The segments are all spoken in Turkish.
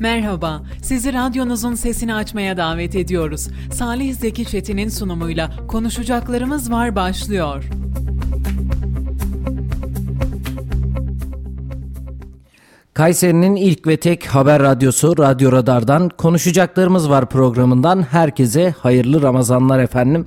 Merhaba, sizi radyonuzun sesini açmaya davet ediyoruz. Salih Zeki Çetin'in sunumuyla konuşacaklarımız var başlıyor. Kayseri'nin ilk ve tek haber radyosu Radyo Radar'dan konuşacaklarımız var programından herkese hayırlı Ramazanlar efendim.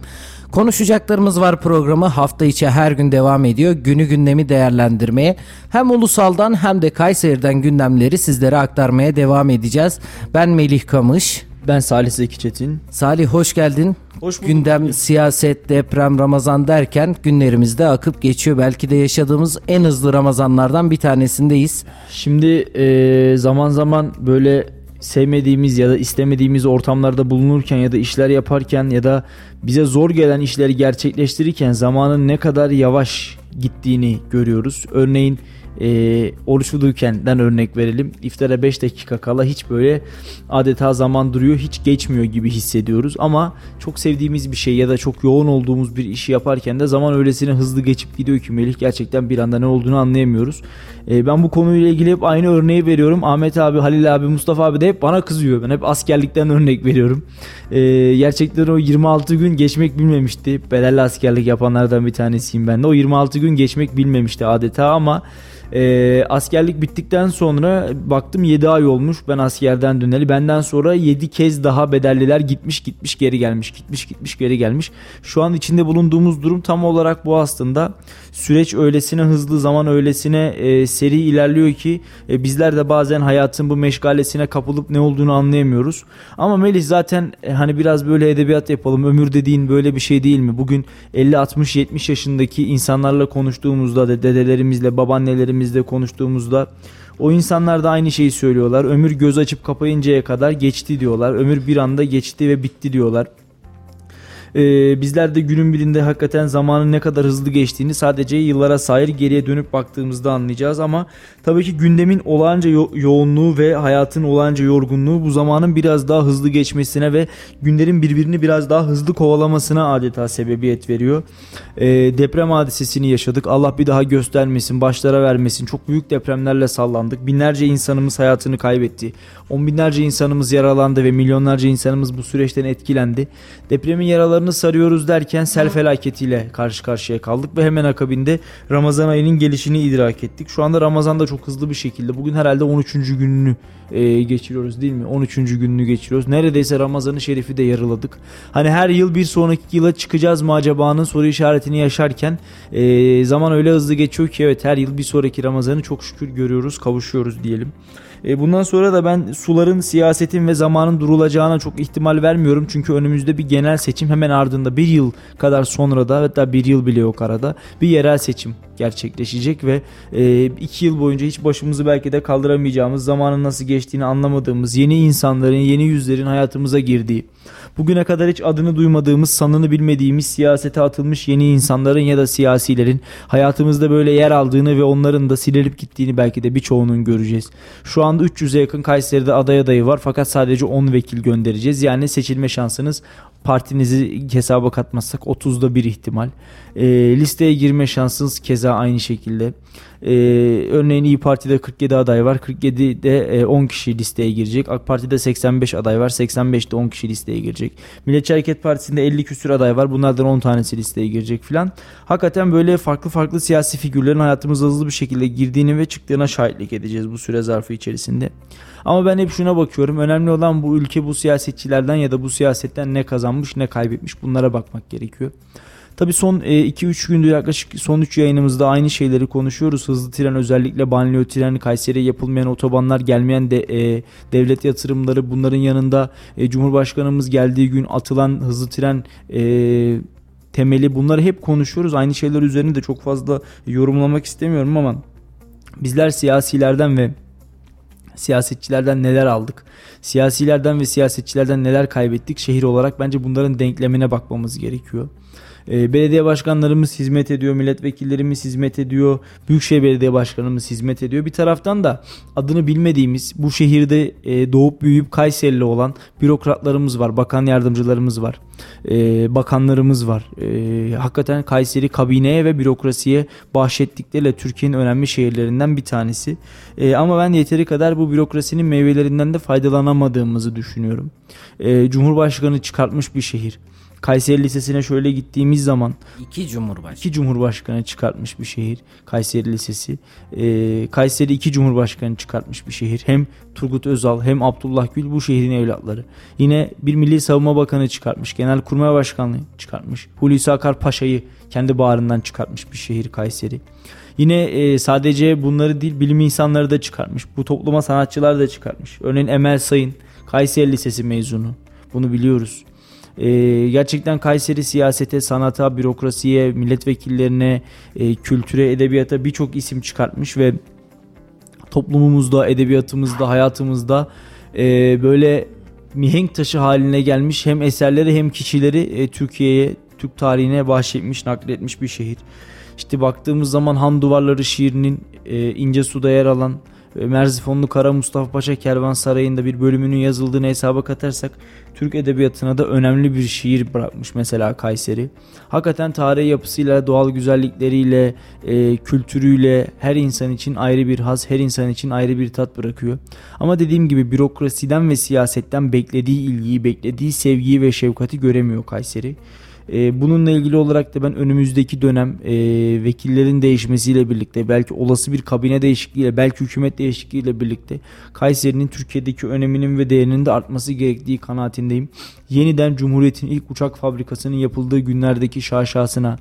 Konuşacaklarımız var programı hafta içi her gün devam ediyor. Günü gündemi değerlendirmeye hem ulusaldan hem de Kayseri'den gündemleri sizlere aktarmaya devam edeceğiz. Ben Melih Kamış. Ben Salih Zeki Çetin. Salih hoş geldin. Hoş bulduk. Gündem, siyaset, deprem, Ramazan derken günlerimizde akıp geçiyor. Belki de yaşadığımız en hızlı Ramazanlardan bir tanesindeyiz. Şimdi e, zaman zaman böyle sevmediğimiz ya da istemediğimiz ortamlarda bulunurken ya da işler yaparken ya da bize zor gelen işleri gerçekleştirirken zamanın ne kadar yavaş gittiğini görüyoruz. Örneğin e, oruç tutuyorkenden örnek verelim. İftara 5 dakika kala hiç böyle adeta zaman duruyor, hiç geçmiyor gibi hissediyoruz. Ama çok sevdiğimiz bir şey ya da çok yoğun olduğumuz bir işi yaparken de zaman öylesine hızlı geçip gidiyor ki Melih gerçekten bir anda ne olduğunu anlayamıyoruz. E, ben bu konuyla ilgili hep aynı örneği veriyorum. Ahmet abi, Halil abi, Mustafa abi de hep bana kızıyor. Ben hep askerlikten örnek veriyorum. E, gerçekten o 26 gün geçmek bilmemişti. Bedelli askerlik yapanlardan bir tanesiyim ben de. O 26 gün geçmek bilmemişti adeta ama e, askerlik bittikten sonra baktım 7 ay olmuş ben askerden döneli. Benden sonra 7 kez daha bedelliler gitmiş gitmiş geri gelmiş gitmiş gitmiş geri gelmiş. Şu an içinde bulunduğumuz durum tam olarak bu aslında. Süreç öylesine hızlı zaman öylesine e, seri ilerliyor ki e, bizler de bazen hayatın bu meşgalesine kapılıp ne olduğunu anlayamıyoruz. Ama Melih zaten e, hani biraz böyle edebiyat yapalım. Ömür dediğin böyle bir şey değil mi? Bugün 50 60 70 yaşındaki insanlarla konuştuğumuzda da dedelerimizle babaannelerimizle ailemizle konuştuğumuzda o insanlar da aynı şeyi söylüyorlar. Ömür göz açıp kapayıncaya kadar geçti diyorlar. Ömür bir anda geçti ve bitti diyorlar. Ee, bizler de günün birinde hakikaten zamanın ne kadar hızlı geçtiğini sadece yıllara sayır geriye dönüp baktığımızda anlayacağız ama tabii ki gündemin olağanca yo- yoğunluğu ve hayatın olağanca yorgunluğu bu zamanın biraz daha hızlı geçmesine ve günlerin birbirini biraz daha hızlı kovalamasına adeta sebebiyet veriyor. Ee, deprem hadisesini yaşadık. Allah bir daha göstermesin, başlara vermesin. Çok büyük depremlerle sallandık. Binlerce insanımız hayatını kaybetti. On binlerce insanımız yaralandı ve milyonlarca insanımız bu süreçten etkilendi. Depremin yaralarını sarıyoruz derken sel felaketiyle karşı karşıya kaldık ve hemen akabinde Ramazan ayının gelişini idrak ettik. Şu anda Ramazan da çok hızlı bir şekilde bugün herhalde 13. gününü e, geçiriyoruz değil mi? 13. gününü geçiriyoruz. Neredeyse Ramazan-ı Şerif'i de yarıladık. Hani her yıl bir sonraki yıla çıkacağız mı acaba'nın soru işaretini yaşarken e, zaman öyle hızlı geçiyor ki evet her yıl bir sonraki Ramazan'ı çok şükür görüyoruz, kavuşuyoruz diyelim. E, bundan sonra da ben suların, siyasetin ve zamanın durulacağına çok ihtimal vermiyorum. Çünkü önümüzde bir genel seçim hemen ardında bir yıl kadar sonra da hatta bir yıl bile yok arada bir yerel seçim gerçekleşecek ve e, iki yıl boyunca hiç başımızı belki de kaldıramayacağımız zamanın nasıl geçtiğini anlamadığımız yeni insanların yeni yüzlerin hayatımıza girdiği bugüne kadar hiç adını duymadığımız sanını bilmediğimiz siyasete atılmış yeni insanların ya da siyasilerin hayatımızda böyle yer aldığını ve onların da silinip gittiğini belki de birçoğunun göreceğiz. Şu anda 300'e yakın Kayseri'de aday adayı var fakat sadece 10 vekil göndereceğiz. Yani seçilme şansınız partinizi hesaba katmazsak 30'da bir ihtimal. E, listeye girme şansınız keza aynı şekilde. E, örneğin İyi Parti'de 47 aday var. 47'de e, 10 kişi listeye girecek. AK Parti'de 85 aday var. 85'te 10 kişi listeye girecek. Milliyetçi Hareket Partisi'nde 50 küsür aday var. Bunlardan 10 tanesi listeye girecek filan. Hakikaten böyle farklı farklı siyasi figürlerin hayatımıza hızlı bir şekilde girdiğini ve çıktığına şahitlik edeceğiz bu süre zarfı içerisinde. Ama ben hep şuna bakıyorum. Önemli olan bu ülke bu siyasetçilerden ya da bu siyasetten ne kazanmış ne kaybetmiş bunlara bakmak gerekiyor. Tabi son 2-3 e, gündür yaklaşık son 3 yayınımızda aynı şeyleri konuşuyoruz. Hızlı tren özellikle banliyö tren, Kayseri'ye yapılmayan otobanlar, gelmeyen de e, devlet yatırımları bunların yanında e, Cumhurbaşkanımız geldiği gün atılan hızlı tren e, temeli bunları hep konuşuyoruz. Aynı şeyler üzerine de çok fazla yorumlamak istemiyorum ama bizler siyasilerden ve siyasetçilerden neler aldık? Siyasilerden ve siyasetçilerden neler kaybettik? Şehir olarak bence bunların denklemine bakmamız gerekiyor. E, belediye başkanlarımız hizmet ediyor, milletvekillerimiz hizmet ediyor, Büyükşehir Belediye Başkanımız hizmet ediyor. Bir taraftan da adını bilmediğimiz bu şehirde e, doğup büyüyüp Kayserili olan bürokratlarımız var, bakan yardımcılarımız var, e, bakanlarımız var. E, hakikaten Kayseri kabineye ve bürokrasiye bahşettikleriyle Türkiye'nin önemli şehirlerinden bir tanesi. Ama ben yeteri kadar bu bürokrasinin meyvelerinden de faydalanamadığımızı düşünüyorum. Cumhurbaşkanı çıkartmış bir şehir. Kayseri Lisesi'ne şöyle gittiğimiz zaman iki cumhurbaşkanı iki cumhurbaşkanı çıkartmış bir şehir Kayseri Lisesi. Ee, Kayseri iki cumhurbaşkanı çıkartmış bir şehir. Hem Turgut Özal hem Abdullah Gül bu şehrin evlatları. Yine bir Milli Savunma Bakanı çıkartmış. Genelkurmay Başkanlığı çıkartmış. Hulusi Akar Paşa'yı kendi bağrından çıkartmış bir şehir Kayseri. Yine e, sadece bunları değil bilim insanları da çıkartmış. Bu topluma sanatçılar da çıkartmış. Örneğin Emel Sayın Kayseri Lisesi mezunu. Bunu biliyoruz. E, gerçekten Kayseri siyasete, sanata, bürokrasiye, milletvekillerine, e, kültüre, edebiyata birçok isim çıkartmış ve toplumumuzda, edebiyatımızda, hayatımızda e, böyle mihenk taşı haline gelmiş hem eserleri hem kişileri e, Türkiye'ye, Türk tarihine bahşetmiş, nakletmiş bir şehir. İşte baktığımız zaman Han Duvarları şiirinin e, ince suda yer alan Merzifonlu Kara Mustafa Paşa Kervansarayı'nda bir bölümünün yazıldığını hesaba katarsak Türk edebiyatına da önemli bir şiir bırakmış mesela Kayseri. Hakikaten tarihi yapısıyla, doğal güzellikleriyle, e, kültürüyle her insan için ayrı bir haz, her insan için ayrı bir tat bırakıyor. Ama dediğim gibi bürokrasiden ve siyasetten beklediği ilgiyi, beklediği sevgiyi ve şefkati göremiyor Kayseri. E, bununla ilgili olarak da ben önümüzdeki dönem e, vekillerin değişmesiyle birlikte belki olası bir kabine değişikliğiyle belki hükümet değişikliğiyle birlikte Kayseri'nin Türkiye'deki öneminin ve değerinin de artması gerektiği kanaatindeyim. Yeniden Cumhuriyet'in ilk uçak fabrikasının yapıldığı günlerdeki şaşasına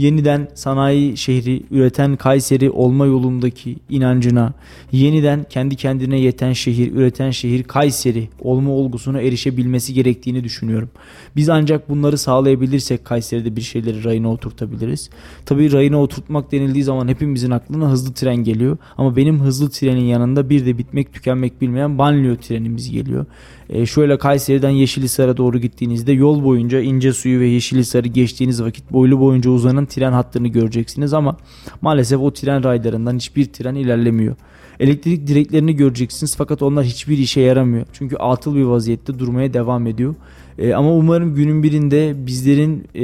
yeniden sanayi şehri üreten Kayseri olma yolundaki inancına, yeniden kendi kendine yeten şehir, üreten şehir Kayseri olma olgusuna erişebilmesi gerektiğini düşünüyorum. Biz ancak bunları sağlayabilirsek Kayseri'de bir şeyleri rayına oturtabiliriz. Tabii rayına oturtmak denildiği zaman hepimizin aklına hızlı tren geliyor. Ama benim hızlı trenin yanında bir de bitmek tükenmek bilmeyen banliyö trenimiz geliyor. E, şöyle Kayseri'den Yeşilisar'a doğru gittiğinizde yol boyunca ince suyu ve Yeşilisar'ı geçtiğiniz vakit boylu boyunca uzanan tren hattını göreceksiniz ama maalesef o tren raylarından hiçbir tren ilerlemiyor. Elektrik direklerini göreceksiniz fakat onlar hiçbir işe yaramıyor. Çünkü atıl bir vaziyette durmaya devam ediyor. E, ama umarım günün birinde bizlerin e,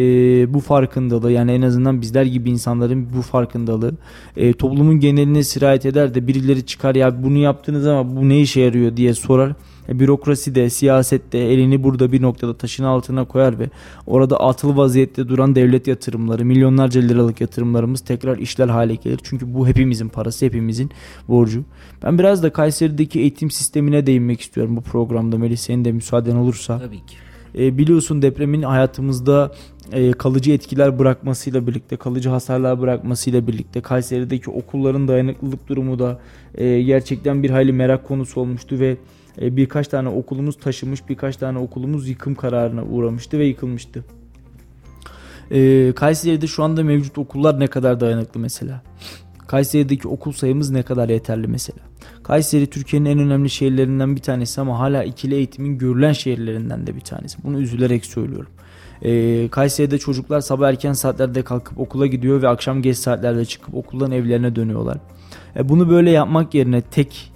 bu farkındalığı yani en azından bizler gibi insanların bu farkındalığı e, toplumun geneline sirayet eder de birileri çıkar ya bunu yaptınız ama bu ne işe yarıyor diye sorar bürokrasi de siyaset de elini burada bir noktada taşın altına koyar ve orada atıl vaziyette duran devlet yatırımları milyonlarca liralık yatırımlarımız tekrar işler hale gelir. Çünkü bu hepimizin parası hepimizin borcu. Ben biraz da Kayseri'deki eğitim sistemine değinmek istiyorum bu programda Melih senin de müsaaden olursa. Tabii ki. E, biliyorsun depremin hayatımızda e, kalıcı etkiler bırakmasıyla birlikte, kalıcı hasarlar bırakmasıyla birlikte Kayseri'deki okulların dayanıklılık durumu da e, gerçekten bir hayli merak konusu olmuştu ve e, birkaç tane okulumuz taşımış, birkaç tane okulumuz yıkım kararına uğramıştı ve yıkılmıştı. E, Kayseri'de şu anda mevcut okullar ne kadar dayanıklı mesela? Kayseri'deki okul sayımız ne kadar yeterli mesela? Kayseri Türkiye'nin en önemli şehirlerinden bir tanesi ama hala ikili eğitimin görülen şehirlerinden de bir tanesi. Bunu üzülerek söylüyorum. Ee, Kayseri'de çocuklar sabah erken saatlerde kalkıp okula gidiyor ve akşam geç saatlerde çıkıp okuldan evlerine dönüyorlar. E, bunu böyle yapmak yerine tek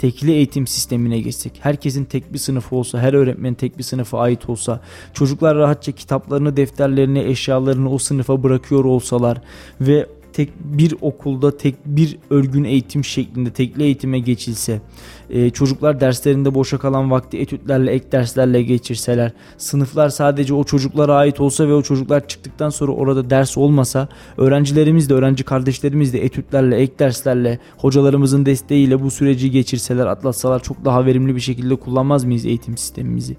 tekli eğitim sistemine geçsek, herkesin tek bir sınıfı olsa, her öğretmenin tek bir sınıfa ait olsa, çocuklar rahatça kitaplarını, defterlerini, eşyalarını o sınıfa bırakıyor olsalar ve tek bir okulda tek bir örgün eğitim şeklinde tekli eğitime geçilse, e, çocuklar derslerinde boşa kalan vakti etütlerle ek derslerle geçirseler, sınıflar sadece o çocuklara ait olsa ve o çocuklar çıktıktan sonra orada ders olmasa, öğrencilerimiz de öğrenci kardeşlerimiz de etütlerle ek derslerle hocalarımızın desteğiyle bu süreci geçirseler, atlatsalar çok daha verimli bir şekilde kullanmaz mıyız eğitim sistemimizi?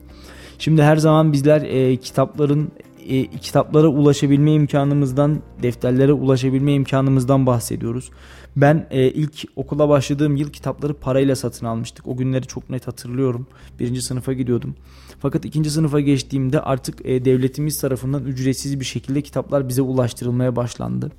Şimdi her zaman bizler e, kitapların e, kitaplara ulaşabilme imkanımızdan, defterlere ulaşabilme imkanımızdan bahsediyoruz. Ben e, ilk okula başladığım yıl kitapları parayla satın almıştık. O günleri çok net hatırlıyorum. Birinci sınıfa gidiyordum. Fakat ikinci sınıfa geçtiğimde artık e, devletimiz tarafından ücretsiz bir şekilde kitaplar bize ulaştırılmaya başlandı.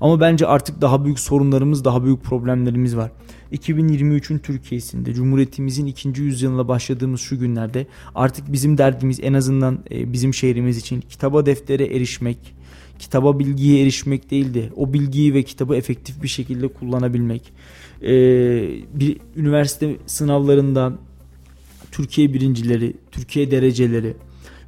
Ama bence artık daha büyük sorunlarımız, daha büyük problemlerimiz var. 2023'ün Türkiye'sinde Cumhuriyetimizin ikinci yüzyılına başladığımız şu günlerde artık bizim derdimiz en azından e, bizim şehrimiz için kitaba deftere erişmek, kitaba bilgiye erişmek değildi. O bilgiyi ve kitabı efektif bir şekilde kullanabilmek. Ee, bir üniversite sınavlarında Türkiye birincileri, Türkiye dereceleri,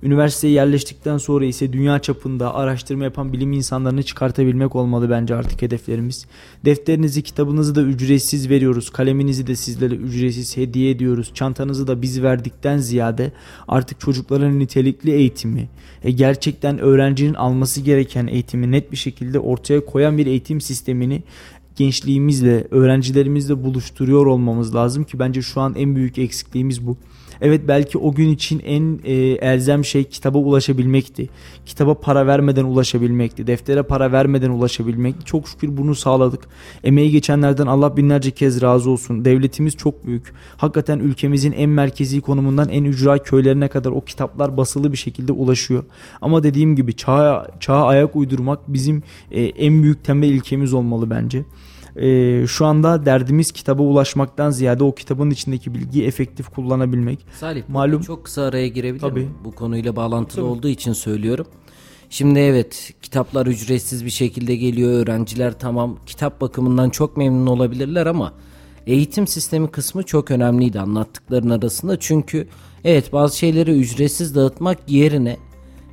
Üniversiteye yerleştikten sonra ise dünya çapında araştırma yapan bilim insanlarını çıkartabilmek olmalı bence artık hedeflerimiz. Defterinizi, kitabınızı da ücretsiz veriyoruz. Kaleminizi de sizlere ücretsiz hediye ediyoruz. Çantanızı da biz verdikten ziyade artık çocukların nitelikli eğitimi, e, gerçekten öğrencinin alması gereken eğitimi net bir şekilde ortaya koyan bir eğitim sistemini gençliğimizle, öğrencilerimizle buluşturuyor olmamız lazım ki bence şu an en büyük eksikliğimiz bu. Evet belki o gün için en e, elzem şey kitaba ulaşabilmekti. Kitaba para vermeden ulaşabilmekti. Deftere para vermeden ulaşabilmek. Çok şükür bunu sağladık. Emeği geçenlerden Allah binlerce kez razı olsun. Devletimiz çok büyük. Hakikaten ülkemizin en merkezi konumundan en ücra köylerine kadar o kitaplar basılı bir şekilde ulaşıyor. Ama dediğim gibi çağa, çağa ayak uydurmak bizim e, en büyük temel ilkemiz olmalı bence e, şu anda derdimiz kitaba ulaşmaktan ziyade o kitabın içindeki bilgiyi efektif kullanabilmek. Salih malum çok kısa araya girebilir Tabii. Bu konuyla bağlantılı Tabii. olduğu için söylüyorum. Şimdi evet kitaplar ücretsiz bir şekilde geliyor. Öğrenciler tamam kitap bakımından çok memnun olabilirler ama eğitim sistemi kısmı çok önemliydi anlattıkların arasında. Çünkü evet bazı şeyleri ücretsiz dağıtmak yerine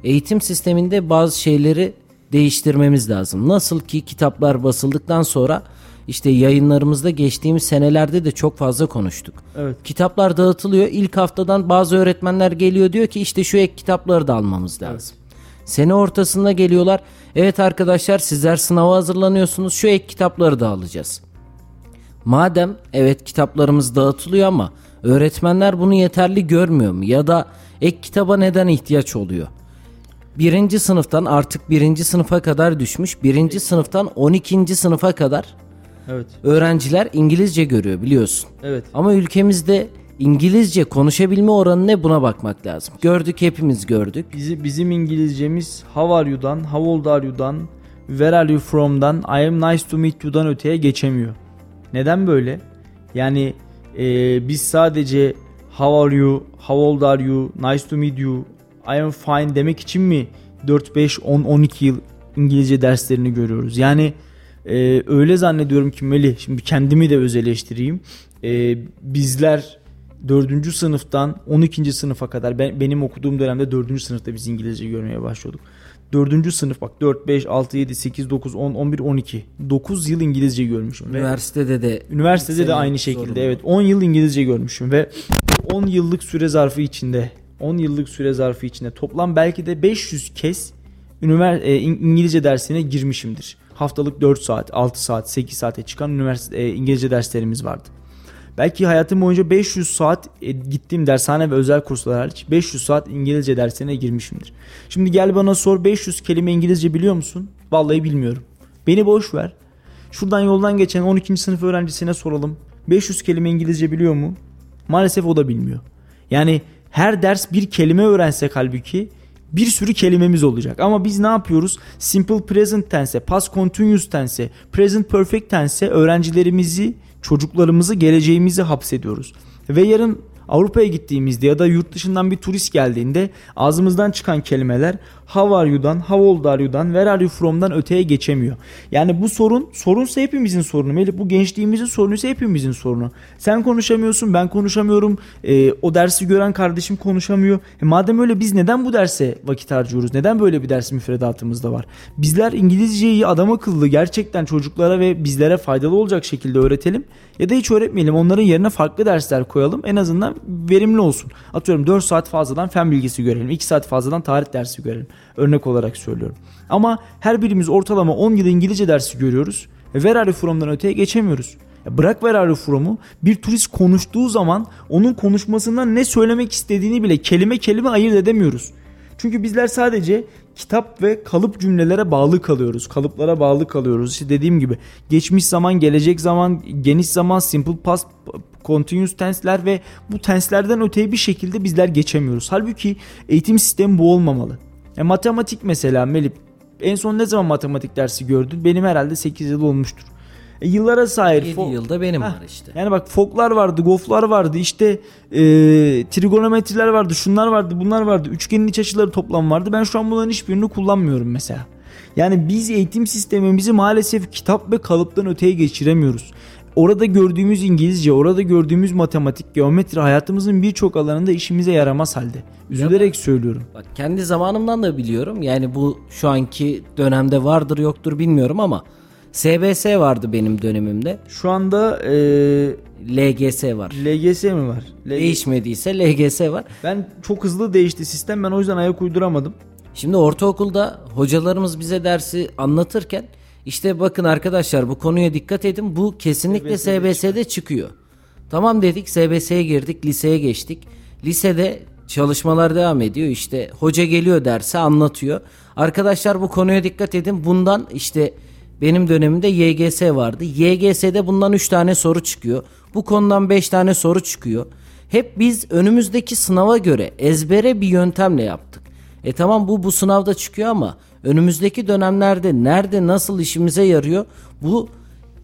eğitim sisteminde bazı şeyleri değiştirmemiz lazım. Nasıl ki kitaplar basıldıktan sonra işte yayınlarımızda geçtiğimiz senelerde de çok fazla konuştuk. Evet. Kitaplar dağıtılıyor. İlk haftadan bazı öğretmenler geliyor diyor ki işte şu ek kitapları da almamız lazım. Evet. Sene ortasında geliyorlar. Evet arkadaşlar sizler sınava hazırlanıyorsunuz. Şu ek kitapları da alacağız. Madem evet kitaplarımız dağıtılıyor ama öğretmenler bunu yeterli görmüyor mu? Ya da ek kitaba neden ihtiyaç oluyor? Birinci sınıftan artık birinci sınıfa kadar düşmüş. Birinci sınıftan on ikinci sınıfa kadar Evet. Öğrenciler İngilizce görüyor biliyorsun. Evet. Ama ülkemizde İngilizce konuşabilme oranı ne buna bakmak lazım. Gördük hepimiz gördük. Bizi, bizim İngilizcemiz how are you'dan, how old are you'dan, where are you from'dan, I am nice to meet you'dan öteye geçemiyor. Neden böyle? Yani e, biz sadece how are you, how old are you, nice to meet you, I am fine demek için mi 4, 5, 10, 12 yıl İngilizce derslerini görüyoruz? Yani ee, öyle zannediyorum ki Melih şimdi kendimi de öz eleştireyim. Ee, bizler 4. sınıftan 12. sınıfa kadar ben, benim okuduğum dönemde 4. sınıfta biz İngilizce görmeye başlıyorduk. 4. sınıf bak 4, 5, 6, 7, 8, 9, 10, 11, 12. 9 yıl İngilizce görmüşüm. Üniversitede de. Üniversitede de aynı şekilde zorunda. evet 10 yıl İngilizce görmüşüm ve 10 yıllık süre zarfı içinde 10 yıllık süre zarfı içinde toplam belki de 500 kez üniversite e, İngilizce dersine girmişimdir haftalık 4 saat, 6 saat, 8 saate çıkan üniversite e, İngilizce derslerimiz vardı. Belki hayatım boyunca 500 saat e, gittiğim dershane ve özel kurslar hariç 500 saat İngilizce dersine girmişimdir. Şimdi gel bana sor 500 kelime İngilizce biliyor musun? Vallahi bilmiyorum. Beni boş ver. Şuradan yoldan geçen 12. sınıf öğrencisine soralım. 500 kelime İngilizce biliyor mu? Maalesef o da bilmiyor. Yani her ders bir kelime öğrensek halbuki bir sürü kelimemiz olacak. Ama biz ne yapıyoruz? Simple present tense, past continuous tense, present perfect tense öğrencilerimizi, çocuklarımızı, geleceğimizi hapsediyoruz. Ve yarın Avrupa'ya gittiğimizde ya da yurt dışından bir turist geldiğinde ağzımızdan çıkan kelimeler how are you'dan, how old are you'dan, where are you from'dan öteye geçemiyor. Yani bu sorun, sorunsa hepimizin sorunu. Melih bu gençliğimizin sorunuysa hepimizin sorunu. Sen konuşamıyorsun, ben konuşamıyorum. E, o dersi gören kardeşim konuşamıyor. E, madem öyle biz neden bu derse vakit harcıyoruz? Neden böyle bir ders müfredatımızda var? Bizler İngilizceyi adam akıllı gerçekten çocuklara ve bizlere faydalı olacak şekilde öğretelim. Ya da hiç öğretmeyelim. Onların yerine farklı dersler koyalım. En azından verimli olsun. Atıyorum 4 saat fazladan fen bilgisi görelim. 2 saat fazladan tarih dersi görelim. Örnek olarak söylüyorum. Ama her birimiz ortalama 10 yıl İngilizce dersi görüyoruz. Ve where are you from'dan öteye geçemiyoruz. Bırak where are you from'u bir turist konuştuğu zaman onun konuşmasından ne söylemek istediğini bile kelime kelime ayırt edemiyoruz. Çünkü bizler sadece kitap ve kalıp cümlelere bağlı kalıyoruz. Kalıplara bağlı kalıyoruz. İşte dediğim gibi geçmiş zaman, gelecek zaman, geniş zaman, simple past, continuous tense'ler ve bu tense'lerden öteye bir şekilde bizler geçemiyoruz. Halbuki eğitim sistemi bu olmamalı. E, matematik mesela Melip En son ne zaman matematik dersi gördün? Benim herhalde 8 yıl olmuştur. E, yıllara sahip. 7 fo- yılda benim Heh. var işte. Yani bak foklar vardı, goflar vardı, işte e, trigonometriler vardı, şunlar vardı, bunlar vardı. Üçgenin iç açıları toplam vardı. Ben şu an bunların hiçbirini kullanmıyorum mesela. Yani biz eğitim sistemimizi maalesef kitap ve kalıptan öteye geçiremiyoruz. Orada gördüğümüz İngilizce, orada gördüğümüz matematik, geometri hayatımızın birçok alanında işimize yaramaz halde. Üzülerek söylüyorum. Bak kendi zamanımdan da biliyorum. Yani bu şu anki dönemde vardır yoktur bilmiyorum ama SBS vardı benim dönemimde. Şu anda e, LGS var. LGS mi var? LGS. Değişmediyse LGS var. Ben çok hızlı değişti sistem. Ben o yüzden ayak uyduramadım. Şimdi ortaokulda hocalarımız bize dersi anlatırken işte bakın arkadaşlar bu konuya dikkat edin. Bu kesinlikle SBS'de SBS'de çıkıyor. Tamam dedik SBS'ye girdik liseye geçtik. Lisede çalışmalar devam ediyor. İşte hoca geliyor derse anlatıyor. Arkadaşlar bu konuya dikkat edin. Bundan işte benim dönemimde YGS vardı. YGS'de bundan 3 tane soru çıkıyor. Bu konudan 5 tane soru çıkıyor. Hep biz önümüzdeki sınava göre ezbere bir yöntemle yaptık. E tamam bu bu sınavda çıkıyor ama önümüzdeki dönemlerde nerede nasıl işimize yarıyor? Bu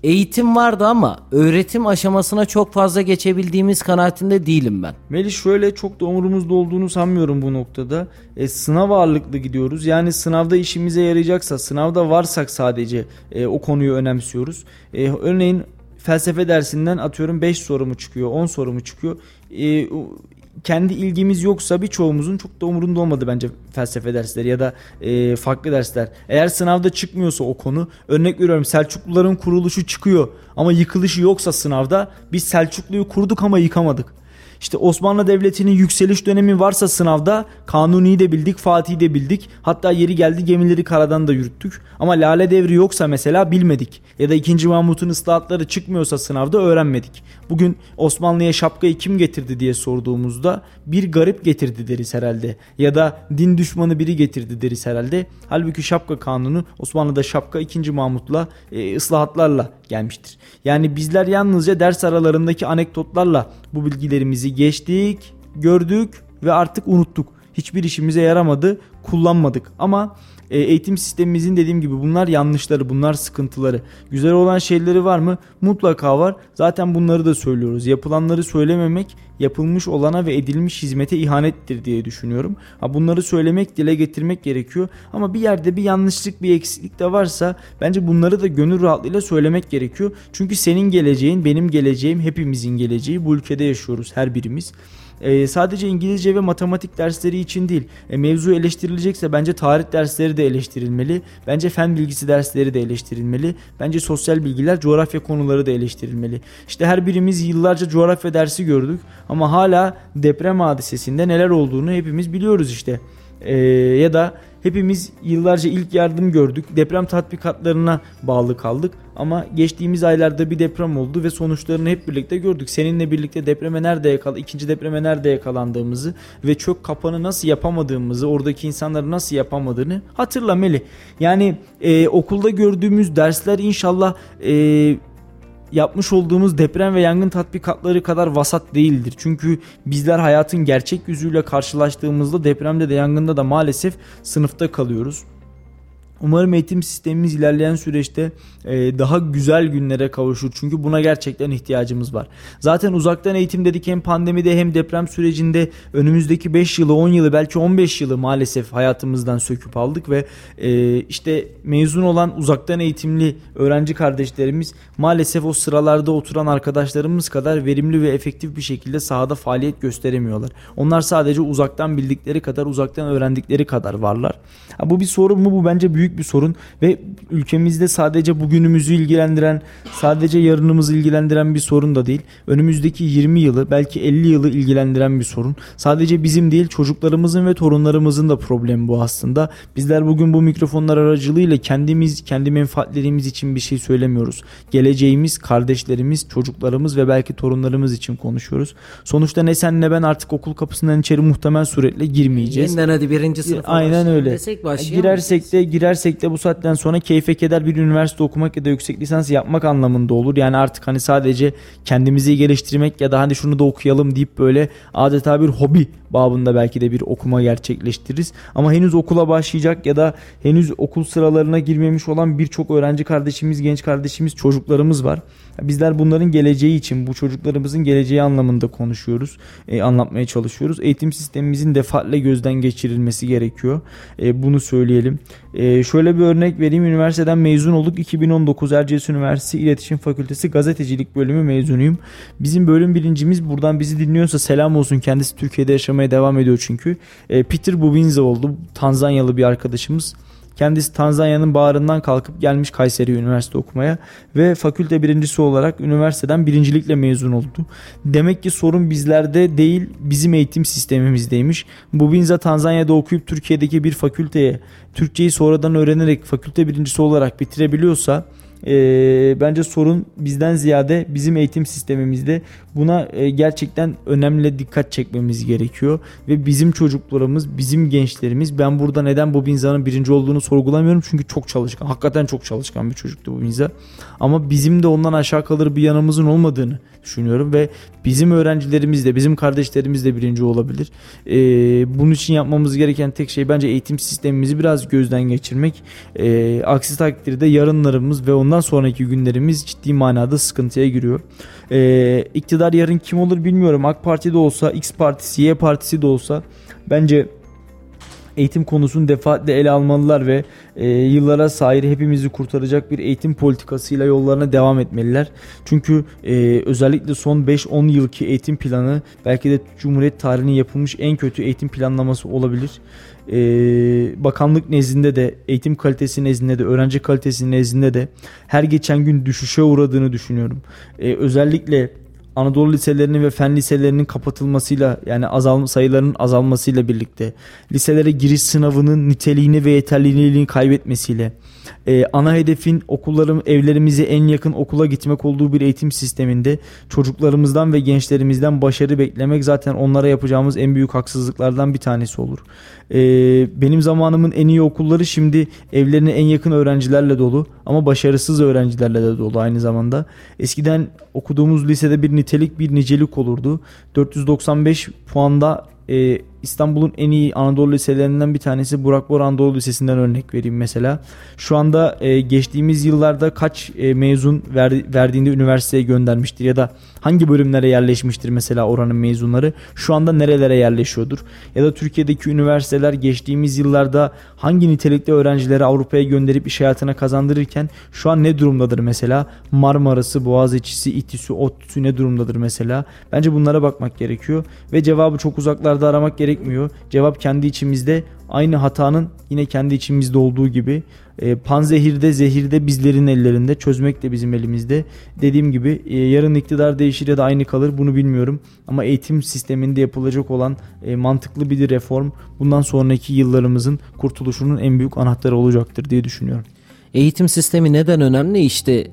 eğitim vardı ama öğretim aşamasına çok fazla geçebildiğimiz kanaatinde değilim ben. Melih şöyle çok da umurumuzda olduğunu sanmıyorum bu noktada. E, sınav ağırlıklı gidiyoruz. Yani sınavda işimize yarayacaksa, sınavda varsak sadece e, o konuyu önemsiyoruz. E, örneğin felsefe dersinden atıyorum 5 soru mu çıkıyor, 10 soru mu çıkıyor. E, kendi ilgimiz yoksa birçoğumuzun çok da umurunda olmadı bence felsefe dersleri ya da e, farklı dersler. Eğer sınavda çıkmıyorsa o konu örnek veriyorum Selçukluların kuruluşu çıkıyor ama yıkılışı yoksa sınavda biz Selçuklu'yu kurduk ama yıkamadık. İşte Osmanlı Devleti'nin yükseliş dönemi varsa sınavda Kanuni'yi de bildik, Fatih'i de bildik. Hatta yeri geldi gemileri karadan da yürüttük. Ama Lale Devri yoksa mesela bilmedik. Ya da 2. Mahmut'un ıslahatları çıkmıyorsa sınavda öğrenmedik. Bugün Osmanlı'ya şapkayı kim getirdi diye sorduğumuzda bir garip getirdi deriz herhalde. Ya da din düşmanı biri getirdi deriz herhalde. Halbuki şapka kanunu Osmanlı'da şapka 2. Mahmut'la e, ıslahatlarla gelmiştir. Yani bizler yalnızca ders aralarındaki anekdotlarla bu bilgilerimizi geçtik, gördük ve artık unuttuk. Hiçbir işimize yaramadı, kullanmadık. Ama e, eğitim sistemimizin dediğim gibi bunlar yanlışları, bunlar sıkıntıları. Güzel olan şeyleri var mı? Mutlaka var. Zaten bunları da söylüyoruz. Yapılanları söylememek yapılmış olana ve edilmiş hizmete ihanettir diye düşünüyorum. Ha bunları söylemek, dile getirmek gerekiyor. Ama bir yerde bir yanlışlık, bir eksiklik de varsa bence bunları da gönül rahatlığıyla söylemek gerekiyor. Çünkü senin geleceğin, benim geleceğim, hepimizin geleceği. Bu ülkede yaşıyoruz her birimiz. Ee, sadece İngilizce ve matematik dersleri için değil. E, mevzu eleştirilecekse bence tarih dersleri de eleştirilmeli. Bence fen bilgisi dersleri de eleştirilmeli. Bence sosyal bilgiler, coğrafya konuları da eleştirilmeli. İşte her birimiz yıllarca coğrafya dersi gördük ama hala deprem hadisesinde neler olduğunu hepimiz biliyoruz işte. Ee, ya da hepimiz yıllarca ilk yardım gördük. Deprem tatbikatlarına bağlı kaldık. Ama geçtiğimiz aylarda bir deprem oldu ve sonuçlarını hep birlikte gördük. Seninle birlikte depreme nerede yakal ikinci depreme nerede yakalandığımızı ve çök kapanı nasıl yapamadığımızı, oradaki insanları nasıl yapamadığını hatırla Melih. Yani e, okulda gördüğümüz dersler inşallah e, yapmış olduğumuz deprem ve yangın tatbikatları kadar vasat değildir. Çünkü bizler hayatın gerçek yüzüyle karşılaştığımızda depremde de yangında da maalesef sınıfta kalıyoruz. Umarım eğitim sistemimiz ilerleyen süreçte e, daha güzel günlere kavuşur. Çünkü buna gerçekten ihtiyacımız var. Zaten uzaktan eğitim dedik hem pandemide hem deprem sürecinde önümüzdeki 5 yılı 10 yılı belki 15 yılı maalesef hayatımızdan söküp aldık ve e, işte mezun olan uzaktan eğitimli öğrenci kardeşlerimiz maalesef o sıralarda oturan arkadaşlarımız kadar verimli ve efektif bir şekilde sahada faaliyet gösteremiyorlar. Onlar sadece uzaktan bildikleri kadar uzaktan öğrendikleri kadar varlar. Ha, bu bir sorun mu? Bu bence büyük bir sorun ve ülkemizde sadece bugünümüzü ilgilendiren, sadece yarınımızı ilgilendiren bir sorun da değil. Önümüzdeki 20 yılı, belki 50 yılı ilgilendiren bir sorun. Sadece bizim değil, çocuklarımızın ve torunlarımızın da problemi bu aslında. Bizler bugün bu mikrofonlar aracılığıyla kendimiz, kendi menfaatlerimiz için bir şey söylemiyoruz. Geleceğimiz, kardeşlerimiz, çocuklarımız ve belki torunlarımız için konuşuyoruz. Sonuçta ne sen ne ben artık okul kapısından içeri muhtemel suretle girmeyeceğiz. Yeniden hadi birinci sınıfa Aynen öyle. Desek başlayalım. Girersek de girersek dersek de bu saatten sonra keyfe keder bir üniversite okumak ya da yüksek lisans yapmak anlamında olur. Yani artık hani sadece kendimizi geliştirmek ya da hani şunu da okuyalım deyip böyle adeta bir hobi babında belki de bir okuma gerçekleştiririz. Ama henüz okula başlayacak ya da henüz okul sıralarına girmemiş olan birçok öğrenci kardeşimiz, genç kardeşimiz, çocuklarımız var. Bizler bunların geleceği için, bu çocuklarımızın geleceği anlamında konuşuyoruz, e, anlatmaya çalışıyoruz. Eğitim sistemimizin defaatle gözden geçirilmesi gerekiyor. E, bunu söyleyelim. E, şöyle bir örnek vereyim. Üniversiteden mezun olduk. 2019 Erciyes Üniversitesi İletişim Fakültesi Gazetecilik Bölümü mezunuyum. Bizim bölüm birincimiz buradan bizi dinliyorsa selam olsun. Kendisi Türkiye'de yaşamaya devam ediyor çünkü. E, Peter Bubinza oldu. Tanzanyalı bir arkadaşımız. Kendisi Tanzanya'nın bağrından kalkıp gelmiş Kayseri Üniversite okumaya ve fakülte birincisi olarak üniversiteden birincilikle mezun oldu. Demek ki sorun bizlerde değil bizim eğitim sistemimizdeymiş. Bu Binza Tanzanya'da okuyup Türkiye'deki bir fakülteye Türkçeyi sonradan öğrenerek fakülte birincisi olarak bitirebiliyorsa e, bence sorun bizden ziyade bizim eğitim sistemimizde buna e, gerçekten önemli dikkat çekmemiz gerekiyor ve bizim çocuklarımız, bizim gençlerimiz ben burada neden bu Binza'nın birinci olduğunu sorgulamıyorum çünkü çok çalışkan. Hakikaten çok çalışkan bir çocuktu bu Binza. Ama bizim de ondan aşağı kalır bir yanımızın olmadığını düşünüyorum ve bizim öğrencilerimiz de bizim kardeşlerimiz de birinci olabilir. Ee, bunun için yapmamız gereken tek şey bence eğitim sistemimizi biraz gözden geçirmek. Ee, aksi takdirde yarınlarımız ve ondan sonraki günlerimiz ciddi manada sıkıntıya giriyor. Ee, iktidar yarın kim olur bilmiyorum. AK Parti de olsa, X Partisi, Y Partisi de olsa bence eğitim konusunu defaatle ele almalılar ve e, yıllara sahip hepimizi kurtaracak bir eğitim politikasıyla yollarına devam etmeliler. Çünkü e, özellikle son 5-10 yılki eğitim planı belki de Cumhuriyet tarihinin yapılmış en kötü eğitim planlaması olabilir. E, bakanlık nezdinde de eğitim kalitesi nezdinde de öğrenci kalitesi nezdinde de her geçen gün düşüşe uğradığını düşünüyorum. E, özellikle Anadolu liselerinin ve fen liselerinin kapatılmasıyla yani azalma sayılarının azalmasıyla birlikte liselere giriş sınavının niteliğini ve yeterliliğini kaybetmesiyle e, ana hedefin okullarım evlerimize en yakın okula gitmek olduğu bir eğitim sisteminde çocuklarımızdan ve gençlerimizden başarı beklemek zaten onlara yapacağımız en büyük haksızlıklardan bir tanesi olur. E, benim zamanımın en iyi okulları şimdi evlerine en yakın öğrencilerle dolu ama başarısız öğrencilerle de dolu aynı zamanda. Eskiden okuduğumuz lisede bir nitelik bir nicelik olurdu. 495 puanda e, İstanbul'un en iyi Anadolu liselerinden bir tanesi Burak Bor Anadolu Lisesi'nden örnek vereyim mesela. Şu anda e, geçtiğimiz yıllarda kaç e, mezun ver, verdiğinde üniversiteye göndermiştir ya da hangi bölümlere yerleşmiştir mesela oranın mezunları? Şu anda nerelere yerleşiyordur? Ya da Türkiye'deki üniversiteler geçtiğimiz yıllarda hangi nitelikli öğrencileri Avrupa'ya gönderip iş hayatına kazandırırken şu an ne durumdadır mesela? Marmara'sı, Boğaziçi'si, İTÜ'sü, ODTÜ'sü ne durumdadır mesela? Bence bunlara bakmak gerekiyor. Ve cevabı çok uzaklarda aramak gerekmiyor. Cevap kendi içimizde aynı hatanın yine kendi içimizde olduğu gibi e, panzehirde zehirde bizlerin ellerinde çözmek de bizim elimizde. Dediğim gibi e, yarın iktidar değişir ya da aynı kalır bunu bilmiyorum. Ama eğitim sisteminde yapılacak olan e, mantıklı bir reform bundan sonraki yıllarımızın kurtuluşunun en büyük anahtarı olacaktır diye düşünüyorum. Eğitim sistemi neden önemli? İşte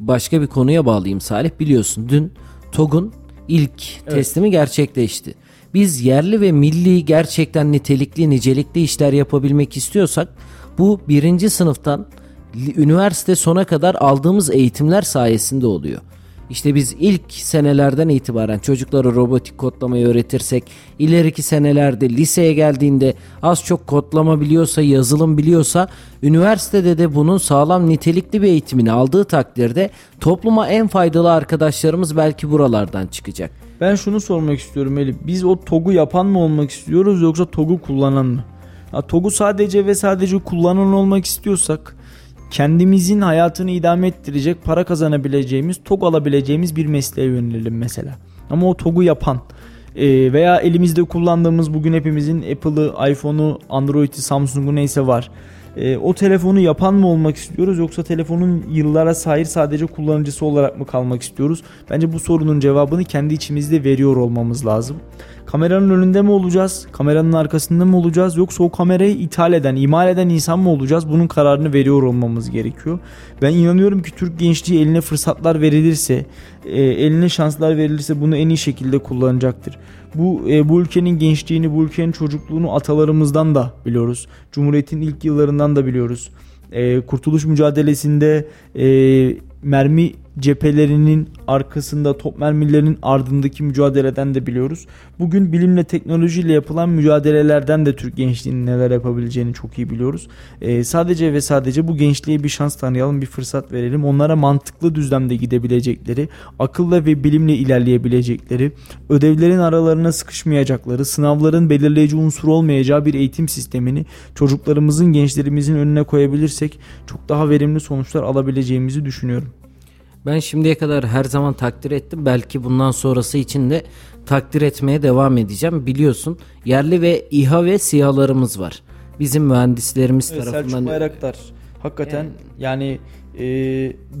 başka bir konuya bağlayayım Salih biliyorsun. Dün TOG'un ilk evet. teslimi gerçekleşti. Biz yerli ve milli gerçekten nitelikli nicelikli işler yapabilmek istiyorsak bu birinci sınıftan üniversite sona kadar aldığımız eğitimler sayesinde oluyor. İşte biz ilk senelerden itibaren çocuklara robotik kodlamayı öğretirsek, ileriki senelerde liseye geldiğinde az çok kodlama biliyorsa, yazılım biliyorsa, üniversitede de bunun sağlam nitelikli bir eğitimini aldığı takdirde topluma en faydalı arkadaşlarımız belki buralardan çıkacak. Ben şunu sormak istiyorum Elif. Biz o TOG'u yapan mı olmak istiyoruz yoksa TOG'u kullanan mı? Ha, TOG'u sadece ve sadece kullanan olmak istiyorsak kendimizin hayatını idame ettirecek, para kazanabileceğimiz, TOG alabileceğimiz bir mesleğe yönelelim mesela. Ama o TOG'u yapan e, veya elimizde kullandığımız bugün hepimizin Apple'ı, iPhone'u, Android'i, Samsung'u neyse var. E, o telefonu yapan mı olmak istiyoruz yoksa telefonun yıllara sahip sadece kullanıcısı olarak mı kalmak istiyoruz? Bence bu sorunun cevabını kendi içimizde veriyor olmamız lazım. Kameranın önünde mi olacağız? Kameranın arkasında mı olacağız? Yoksa o kamerayı ithal eden, imal eden insan mı olacağız? Bunun kararını veriyor olmamız gerekiyor. Ben inanıyorum ki Türk gençliği eline fırsatlar verilirse, e, eline şanslar verilirse bunu en iyi şekilde kullanacaktır. Bu e, bu ülkenin gençliğini, bu ülkenin çocukluğunu atalarımızdan da biliyoruz. Cumhuriyetin ilk yıllarından da biliyoruz. E, kurtuluş mücadelesinde e, mermi cephelerinin arkasında top mermilerinin ardındaki mücadeleden de biliyoruz. Bugün bilimle teknolojiyle yapılan mücadelelerden de Türk gençliğinin neler yapabileceğini çok iyi biliyoruz. Ee, sadece ve sadece bu gençliğe bir şans tanıyalım, bir fırsat verelim. Onlara mantıklı düzlemde gidebilecekleri, akılla ve bilimle ilerleyebilecekleri, ödevlerin aralarına sıkışmayacakları, sınavların belirleyici unsur olmayacağı bir eğitim sistemini çocuklarımızın, gençlerimizin önüne koyabilirsek çok daha verimli sonuçlar alabileceğimizi düşünüyorum. Ben şimdiye kadar her zaman takdir ettim. Belki bundan sonrası için de takdir etmeye devam edeceğim. Biliyorsun yerli ve İHA ve SİHA'larımız var. Bizim mühendislerimiz evet, tarafından... Selçuk Bayraktar hakikaten yani, yani e,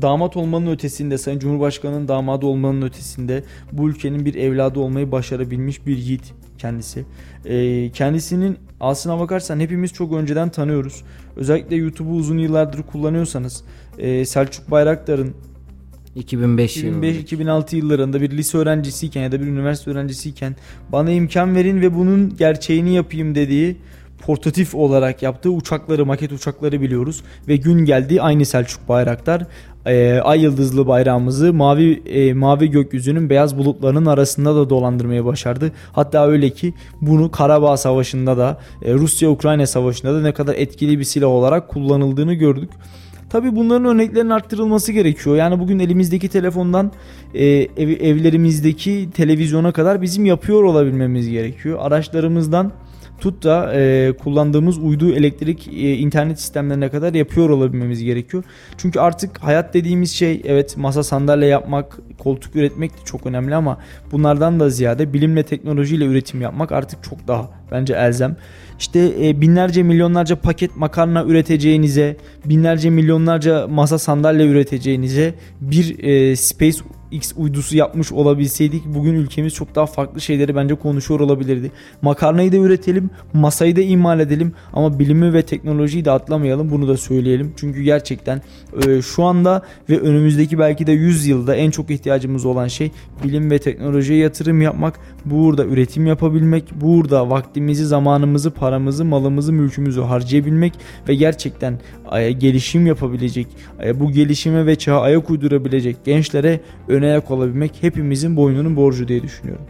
damat olmanın ötesinde Sayın Cumhurbaşkanı'nın damadı olmanın ötesinde bu ülkenin bir evladı olmayı başarabilmiş bir yiğit kendisi. E, kendisinin aslına bakarsan hepimiz çok önceden tanıyoruz. Özellikle YouTube'u uzun yıllardır kullanıyorsanız e, Selçuk Bayraktar'ın 2005 2005-2006 yıllarında bir lise öğrencisiyken ya da bir üniversite öğrencisiyken bana imkan verin ve bunun gerçeğini yapayım dediği portatif olarak yaptığı uçakları, maket uçakları biliyoruz. Ve gün geldi aynı Selçuk Bayraktar e, ay yıldızlı bayrağımızı mavi e, mavi gökyüzünün beyaz bulutlarının arasında da dolandırmayı başardı. Hatta öyle ki bunu Karabağ Savaşı'nda da e, Rusya-Ukrayna Savaşı'nda da ne kadar etkili bir silah olarak kullanıldığını gördük. Tabi bunların örneklerinin arttırılması gerekiyor. Yani bugün elimizdeki telefondan e, ev, evlerimizdeki televizyona kadar bizim yapıyor olabilmemiz gerekiyor. Araçlarımızdan tut da e, kullandığımız uydu elektrik e, internet sistemlerine kadar yapıyor olabilmemiz gerekiyor. Çünkü artık hayat dediğimiz şey evet masa sandalye yapmak, koltuk üretmek de çok önemli ama bunlardan da ziyade bilimle teknolojiyle üretim yapmak artık çok daha bence elzem. İşte e, binlerce milyonlarca paket makarna üreteceğinize, binlerce milyonlarca masa sandalye üreteceğinize bir e, Space X uydusu yapmış olabilseydik bugün ülkemiz çok daha farklı şeyleri bence konuşuyor olabilirdi. Makarnayı da üretelim, masayı da imal edelim ama bilimi ve teknolojiyi de atlamayalım bunu da söyleyelim. Çünkü gerçekten e, şu anda ve önümüzdeki belki de 100 yılda en çok ihtiyacımız olan şey bilim ve teknolojiye yatırım yapmak, burada üretim yapabilmek, burada vaktimizi, zamanımızı, paramızı, malımızı, mülkümüzü harcayabilmek ve gerçekten gelişim yapabilecek, bu gelişime ve çağa ayak uydurabilecek gençlere öne ayak olabilmek hepimizin boynunun borcu diye düşünüyorum.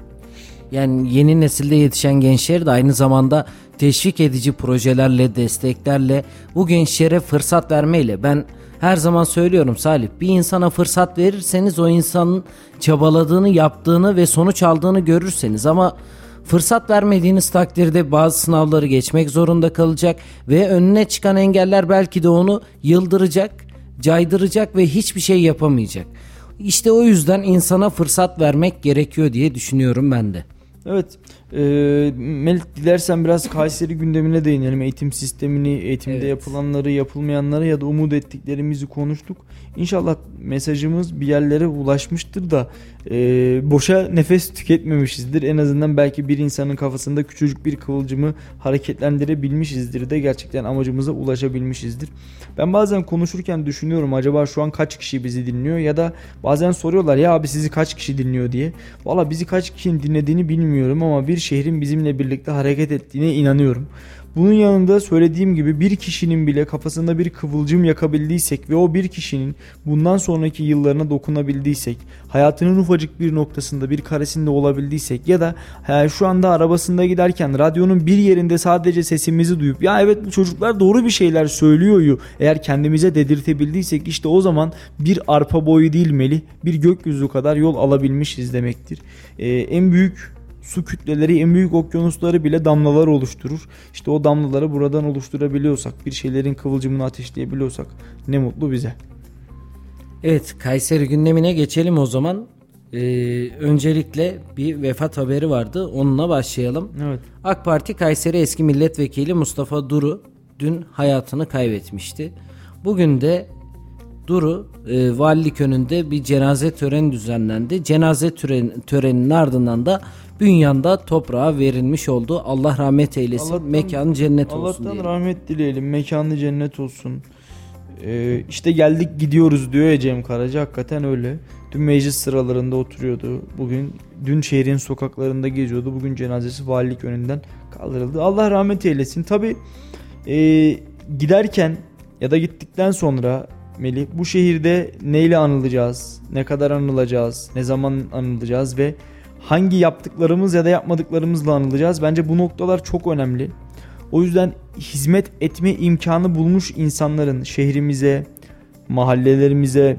Yani yeni nesilde yetişen gençler de aynı zamanda teşvik edici projelerle, desteklerle bu gençlere fırsat vermeyle ben her zaman söylüyorum Salih bir insana fırsat verirseniz o insanın çabaladığını, yaptığını ve sonuç aldığını görürseniz ama Fırsat vermediğiniz takdirde bazı sınavları geçmek zorunda kalacak ve önüne çıkan engeller belki de onu yıldıracak, caydıracak ve hiçbir şey yapamayacak. İşte o yüzden insana fırsat vermek gerekiyor diye düşünüyorum ben de. Evet. E, Melih dilersen biraz Kayseri gündemine değinelim. Eğitim sistemini, eğitimde evet. yapılanları, yapılmayanları ya da umut ettiklerimizi konuştuk. İnşallah mesajımız bir yerlere ulaşmıştır da e, boşa nefes tüketmemişizdir. En azından belki bir insanın kafasında küçücük bir kıvılcımı hareketlendirebilmişizdir de gerçekten amacımıza ulaşabilmişizdir. Ben bazen konuşurken düşünüyorum acaba şu an kaç kişi bizi dinliyor ya da bazen soruyorlar ya abi sizi kaç kişi dinliyor diye. Valla bizi kaç kişinin dinlediğini bilmiyorum ama bir şehrin bizimle birlikte hareket ettiğine inanıyorum. Bunun yanında söylediğim gibi bir kişinin bile kafasında bir kıvılcım yakabildiysek ve o bir kişinin bundan sonraki yıllarına dokunabildiysek, hayatının ufacık bir noktasında bir karesinde olabildiysek ya da yani şu anda arabasında giderken radyonun bir yerinde sadece sesimizi duyup ya evet bu çocuklar doğru bir şeyler söylüyor eğer kendimize dedirtebildiysek işte o zaman bir arpa boyu değil Melih bir gökyüzü kadar yol alabilmişiz demektir. Ee, en büyük su kütleleri en büyük okyanusları bile damlalar oluşturur. İşte o damlaları buradan oluşturabiliyorsak, bir şeylerin kıvılcımını ateşleyebiliyorsak ne mutlu bize. Evet, Kayseri gündemine geçelim o zaman. Ee, öncelikle bir vefat haberi vardı. Onunla başlayalım. Evet. AK Parti Kayseri eski milletvekili Mustafa Duru dün hayatını kaybetmişti. Bugün de Duru e, valilik önünde bir cenaze töreni düzenlendi. Cenaze tören, töreninin ardından da Bünyan'da toprağa verilmiş oldu. Allah rahmet eylesin. Allah'tan, mekanı cennet olsun Allah'tan rahmet dileyelim. Mekanı cennet olsun. Ee, işte geldik gidiyoruz diyor ya Cem Karaca hakikaten öyle. Dün meclis sıralarında oturuyordu. Bugün dün şehrin sokaklarında geziyordu. Bugün cenazesi valilik önünden kaldırıldı. Allah rahmet eylesin. Tabi e, giderken ya da gittikten sonra Melih bu şehirde neyle anılacağız? Ne kadar anılacağız? Ne zaman anılacağız ve hangi yaptıklarımız ya da yapmadıklarımızla anılacağız? Bence bu noktalar çok önemli. O yüzden hizmet etme imkanı bulmuş insanların şehrimize, mahallelerimize,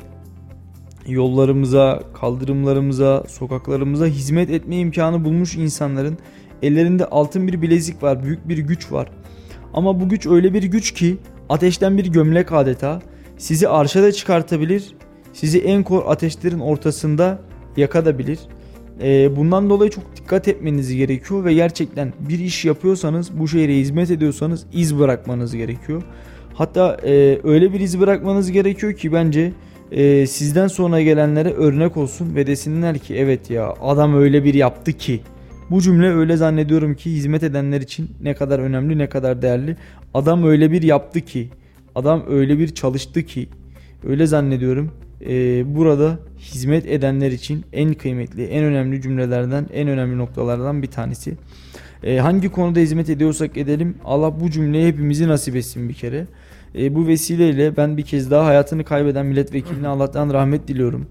yollarımıza, kaldırımlarımıza, sokaklarımıza hizmet etme imkanı bulmuş insanların ellerinde altın bir bilezik var, büyük bir güç var. Ama bu güç öyle bir güç ki ateşten bir gömlek adeta sizi arşa da çıkartabilir, sizi en kor ateşlerin ortasında yakabilir. Ee, bundan dolayı çok dikkat etmeniz gerekiyor ve gerçekten bir iş yapıyorsanız bu şehre hizmet ediyorsanız iz bırakmanız gerekiyor. Hatta e, öyle bir iz bırakmanız gerekiyor ki bence e, sizden sonra gelenlere örnek olsun ve desinler ki evet ya adam öyle bir yaptı ki. Bu cümle öyle zannediyorum ki hizmet edenler için ne kadar önemli ne kadar değerli. Adam öyle bir yaptı ki. Adam öyle bir çalıştı ki. Öyle zannediyorum. Ee, burada hizmet edenler için en kıymetli, en önemli cümlelerden, en önemli noktalardan bir tanesi. Ee, hangi konuda hizmet ediyorsak edelim Allah bu cümleyi hepimizi nasip etsin bir kere. Ee, bu vesileyle ben bir kez daha hayatını kaybeden milletvekiline Allah'tan rahmet diliyorum.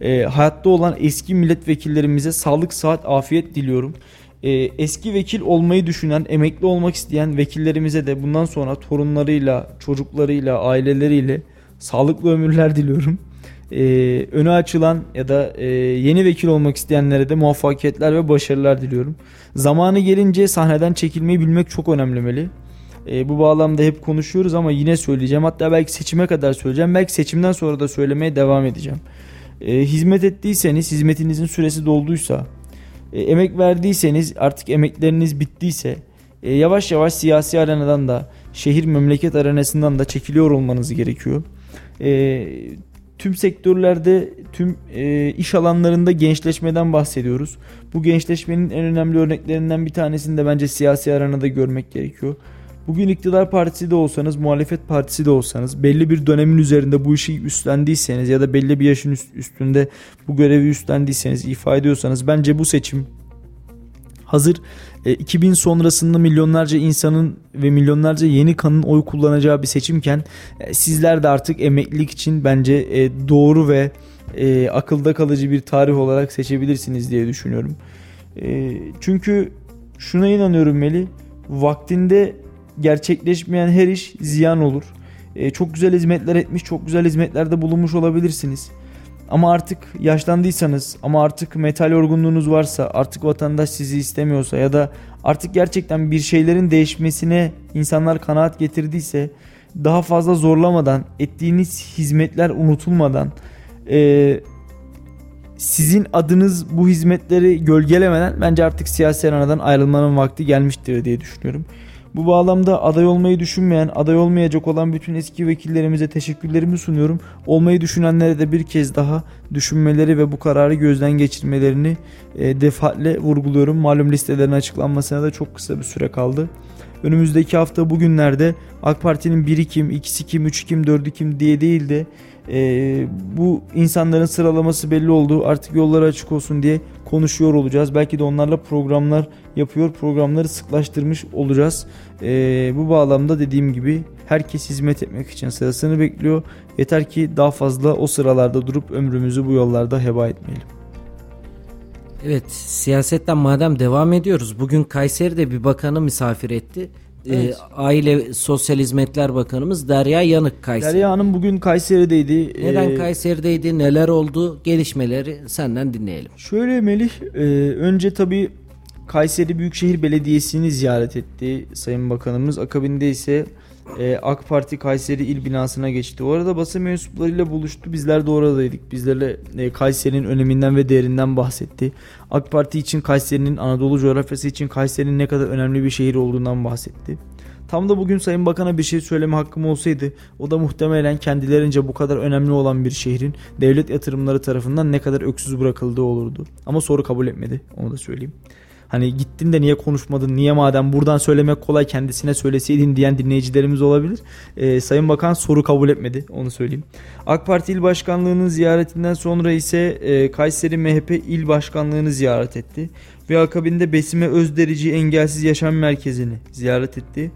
Ee, hayatta olan eski milletvekillerimize sağlık, saat, afiyet diliyorum. Ee, eski vekil olmayı düşünen, emekli olmak isteyen vekillerimize de bundan sonra torunlarıyla, çocuklarıyla, aileleriyle sağlıklı ömürler diliyorum e, önü açılan ya da e, yeni vekil olmak isteyenlere de muvaffakiyetler ve başarılar diliyorum. Zamanı gelince sahneden çekilmeyi bilmek çok önemli E, bu bağlamda hep konuşuyoruz ama yine söyleyeceğim. Hatta belki seçime kadar söyleyeceğim. Belki seçimden sonra da söylemeye devam edeceğim. E, hizmet ettiyseniz, hizmetinizin süresi dolduysa, e, emek verdiyseniz, artık emekleriniz bittiyse, e, yavaş yavaş siyasi arenadan da, şehir memleket arenasından da çekiliyor olmanız gerekiyor. E, tüm sektörlerde, tüm e, iş alanlarında gençleşmeden bahsediyoruz. Bu gençleşmenin en önemli örneklerinden bir tanesini de bence siyasi aranada görmek gerekiyor. Bugün iktidar partisi de olsanız, muhalefet partisi de olsanız, belli bir dönemin üzerinde bu işi üstlendiyseniz ya da belli bir yaşın üstünde bu görevi üstlendiyseniz, ifade ediyorsanız bence bu seçim hazır 2000 e, sonrasında milyonlarca insanın ve milyonlarca yeni kanın oy kullanacağı bir seçimken e, sizler de artık emeklilik için bence e, doğru ve akılda kalıcı bir tarih olarak seçebilirsiniz diye düşünüyorum. Çünkü şuna inanıyorum Meli, vaktinde gerçekleşmeyen her iş ziyan olur. Çok güzel hizmetler etmiş, çok güzel hizmetlerde bulunmuş olabilirsiniz. Ama artık yaşlandıysanız ama artık metal yorgunluğunuz varsa artık vatandaş sizi istemiyorsa ya da artık gerçekten bir şeylerin değişmesine insanlar kanaat getirdiyse daha fazla zorlamadan ettiğiniz hizmetler unutulmadan e, sizin adınız bu hizmetleri gölgelemeden bence artık siyasi aranadan ayrılmanın vakti gelmiştir diye düşünüyorum. Bu bağlamda aday olmayı düşünmeyen, aday olmayacak olan bütün eski vekillerimize teşekkürlerimi sunuyorum. Olmayı düşünenlere de bir kez daha düşünmeleri ve bu kararı gözden geçirmelerini e, defaatle vurguluyorum. Malum listelerin açıklanmasına da çok kısa bir süre kaldı. Önümüzdeki hafta bugünlerde AK Parti'nin 1 kim, 2 kim, 3 kim, 4 kim diye değil de e, bu insanların sıralaması belli oldu. Artık yolları açık olsun diye konuşuyor olacağız. Belki de onlarla programlar yapıyor, programları sıklaştırmış olacağız. E, bu bağlamda dediğim gibi herkes hizmet etmek için sırasını bekliyor. Yeter ki daha fazla o sıralarda durup ömrümüzü bu yollarda heba etmeyelim. Evet siyasetten madem devam ediyoruz. Bugün Kayseri'de bir bakanı misafir etti. Ee, evet. E, Aile Sosyal Hizmetler Bakanımız Derya Yanık Kayseri. Derya Hanım bugün Kayseri'deydi. Neden ee, Kayseri'deydi? Neler oldu? Gelişmeleri senden dinleyelim. Şöyle Melih, e, önce tabii Kayseri Büyükşehir Belediyesi'ni ziyaret etti Sayın Bakanımız. Akabinde ise e, AK Parti Kayseri il binasına geçti. O arada basın mensuplarıyla buluştu. Bizler de oradaydık. Bizlerle e, Kayseri'nin öneminden ve değerinden bahsetti. AK Parti için Kayseri'nin Anadolu coğrafyası için Kayseri'nin ne kadar önemli bir şehir olduğundan bahsetti. Tam da bugün Sayın Bakan'a bir şey söyleme hakkım olsaydı o da muhtemelen kendilerince bu kadar önemli olan bir şehrin devlet yatırımları tarafından ne kadar öksüz bırakıldığı olurdu. Ama soru kabul etmedi onu da söyleyeyim. Hani gittin de niye konuşmadın niye madem buradan söylemek kolay kendisine söyleseydin diyen dinleyicilerimiz olabilir. E, Sayın Bakan soru kabul etmedi onu söyleyeyim. AK Parti İl Başkanlığı'nın ziyaretinden sonra ise e, Kayseri MHP İl Başkanlığı'nı ziyaret etti. Ve akabinde Besime Özderici Engelsiz Yaşam Merkezi'ni ziyaret etti.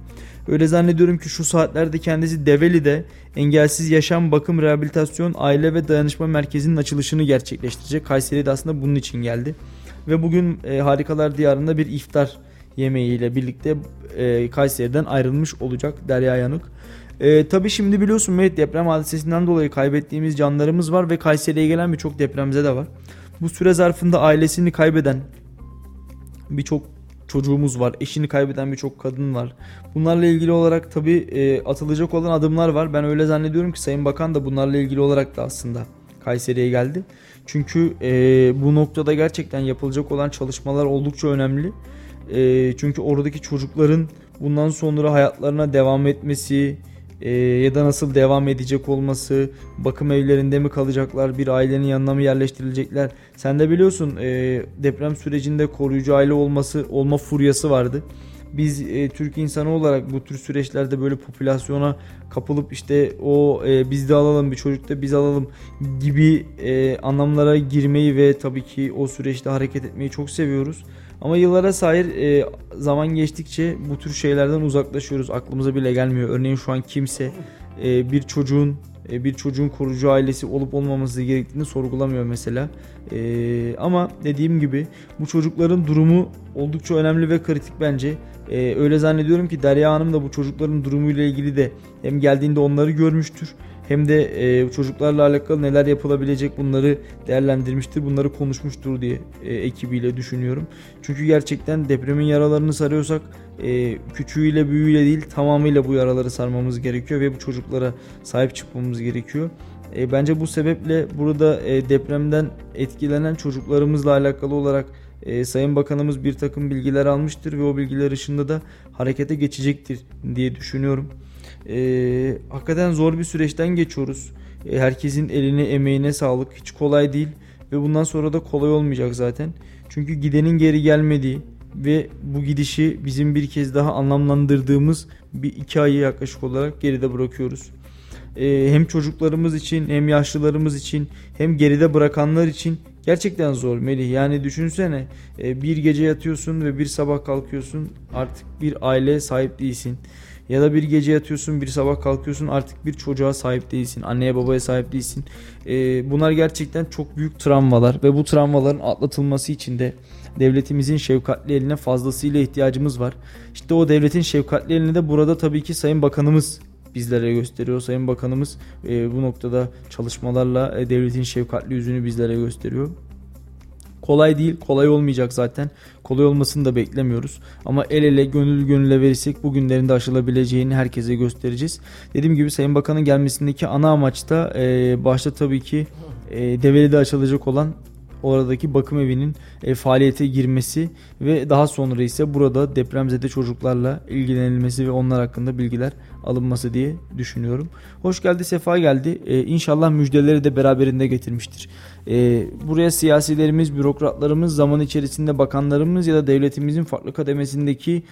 Öyle zannediyorum ki şu saatlerde kendisi Develi'de Engelsiz Yaşam Bakım Rehabilitasyon Aile ve Dayanışma Merkezi'nin açılışını gerçekleştirecek. Kayseri de aslında bunun için geldi. Ve bugün e, Harikalar Diyarı'nda bir iftar yemeğiyle birlikte e, Kayseri'den ayrılmış olacak Derya Yanık. E, tabii şimdi biliyorsun Mehmet deprem hadisesinden dolayı kaybettiğimiz canlarımız var ve Kayseri'ye gelen birçok depremize de var. Bu süre zarfında ailesini kaybeden birçok çocuğumuz var. Eşini kaybeden birçok kadın var. Bunlarla ilgili olarak tabii e, atılacak olan adımlar var. Ben öyle zannediyorum ki Sayın Bakan da bunlarla ilgili olarak da aslında Kayseri'ye geldi. Çünkü e, bu noktada gerçekten yapılacak olan çalışmalar oldukça önemli. E, çünkü oradaki çocukların bundan sonra hayatlarına devam etmesi, e, ya da nasıl devam edecek olması, bakım evlerinde mi kalacaklar, bir ailenin yanına mı yerleştirilecekler. Sen de biliyorsun e, deprem sürecinde koruyucu aile olması olma furyası vardı. Biz e, Türk insanı olarak bu tür süreçlerde böyle popülasyona kapılıp işte o e, biz de alalım bir çocuk da biz alalım gibi e, anlamlara girmeyi ve tabii ki o süreçte hareket etmeyi çok seviyoruz. Ama yıllara sahip e, zaman geçtikçe bu tür şeylerden uzaklaşıyoruz. Aklımıza bile gelmiyor. Örneğin şu an kimse e, bir çocuğun bir çocuğun korucu ailesi olup olmaması gerektiğini sorgulamıyor mesela. E, ama dediğim gibi bu çocukların durumu oldukça önemli ve kritik bence. E, öyle zannediyorum ki Derya Hanım da bu çocukların durumuyla ilgili de hem geldiğinde onları görmüştür hem de e, çocuklarla alakalı neler yapılabilecek bunları değerlendirmiştir, bunları konuşmuştur diye e, ekibiyle düşünüyorum. Çünkü gerçekten depremin yaralarını sarıyorsak e, küçüğüyle büyüğüyle değil tamamıyla bu yaraları sarmamız gerekiyor ve bu çocuklara sahip çıkmamız gerekiyor. E, bence bu sebeple burada e, depremden etkilenen çocuklarımızla alakalı olarak e, Sayın Bakanımız bir takım bilgiler almıştır ve o bilgiler ışığında da harekete geçecektir diye düşünüyorum. E, hakikaten zor bir süreçten geçiyoruz. E, herkesin eline emeğine sağlık. Hiç kolay değil ve bundan sonra da kolay olmayacak zaten. Çünkü gidenin geri gelmediği ve bu gidişi bizim bir kez daha anlamlandırdığımız bir iki ayı yaklaşık olarak geride bırakıyoruz. Ee, hem çocuklarımız için hem yaşlılarımız için hem geride bırakanlar için gerçekten zor Melih. Yani düşünsene e, bir gece yatıyorsun ve bir sabah kalkıyorsun artık bir aile sahip değilsin. Ya da bir gece yatıyorsun bir sabah kalkıyorsun artık bir çocuğa sahip değilsin. Anneye babaya sahip değilsin. Ee, bunlar gerçekten çok büyük travmalar ve bu travmaların atlatılması için de devletimizin şefkatli eline fazlasıyla ihtiyacımız var. İşte o devletin şefkatli elini de burada tabii ki Sayın Bakanımız bizlere gösteriyor. Sayın Bakanımız e, bu noktada çalışmalarla e, devletin şefkatli yüzünü bizlere gösteriyor. Kolay değil, kolay olmayacak zaten. Kolay olmasını da beklemiyoruz. Ama el ele, gönül gönüle verirsek bu günlerin de aşılabileceğini herkese göstereceğiz. Dediğim gibi Sayın Bakan'ın gelmesindeki ana amaç da e, başta tabii ki e, Develi'de açılacak olan oradaki bakım evinin e, faaliyete girmesi ve daha sonra ise burada depremzede çocuklarla ilgilenilmesi ve onlar hakkında bilgiler alınması diye düşünüyorum. Hoş geldi, sefa geldi. E, inşallah müjdeleri de beraberinde getirmiştir. E, buraya siyasilerimiz, bürokratlarımız, zaman içerisinde bakanlarımız ya da devletimizin farklı kademesindeki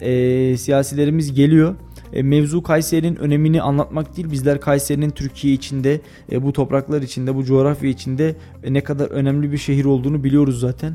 e, siyasilerimiz geliyor. E, mevzu Kayseri'nin önemini anlatmak değil. Bizler Kayseri'nin Türkiye içinde, e, bu topraklar içinde, bu coğrafya içinde e, ne kadar önemli bir şehir olduğunu biliyoruz zaten.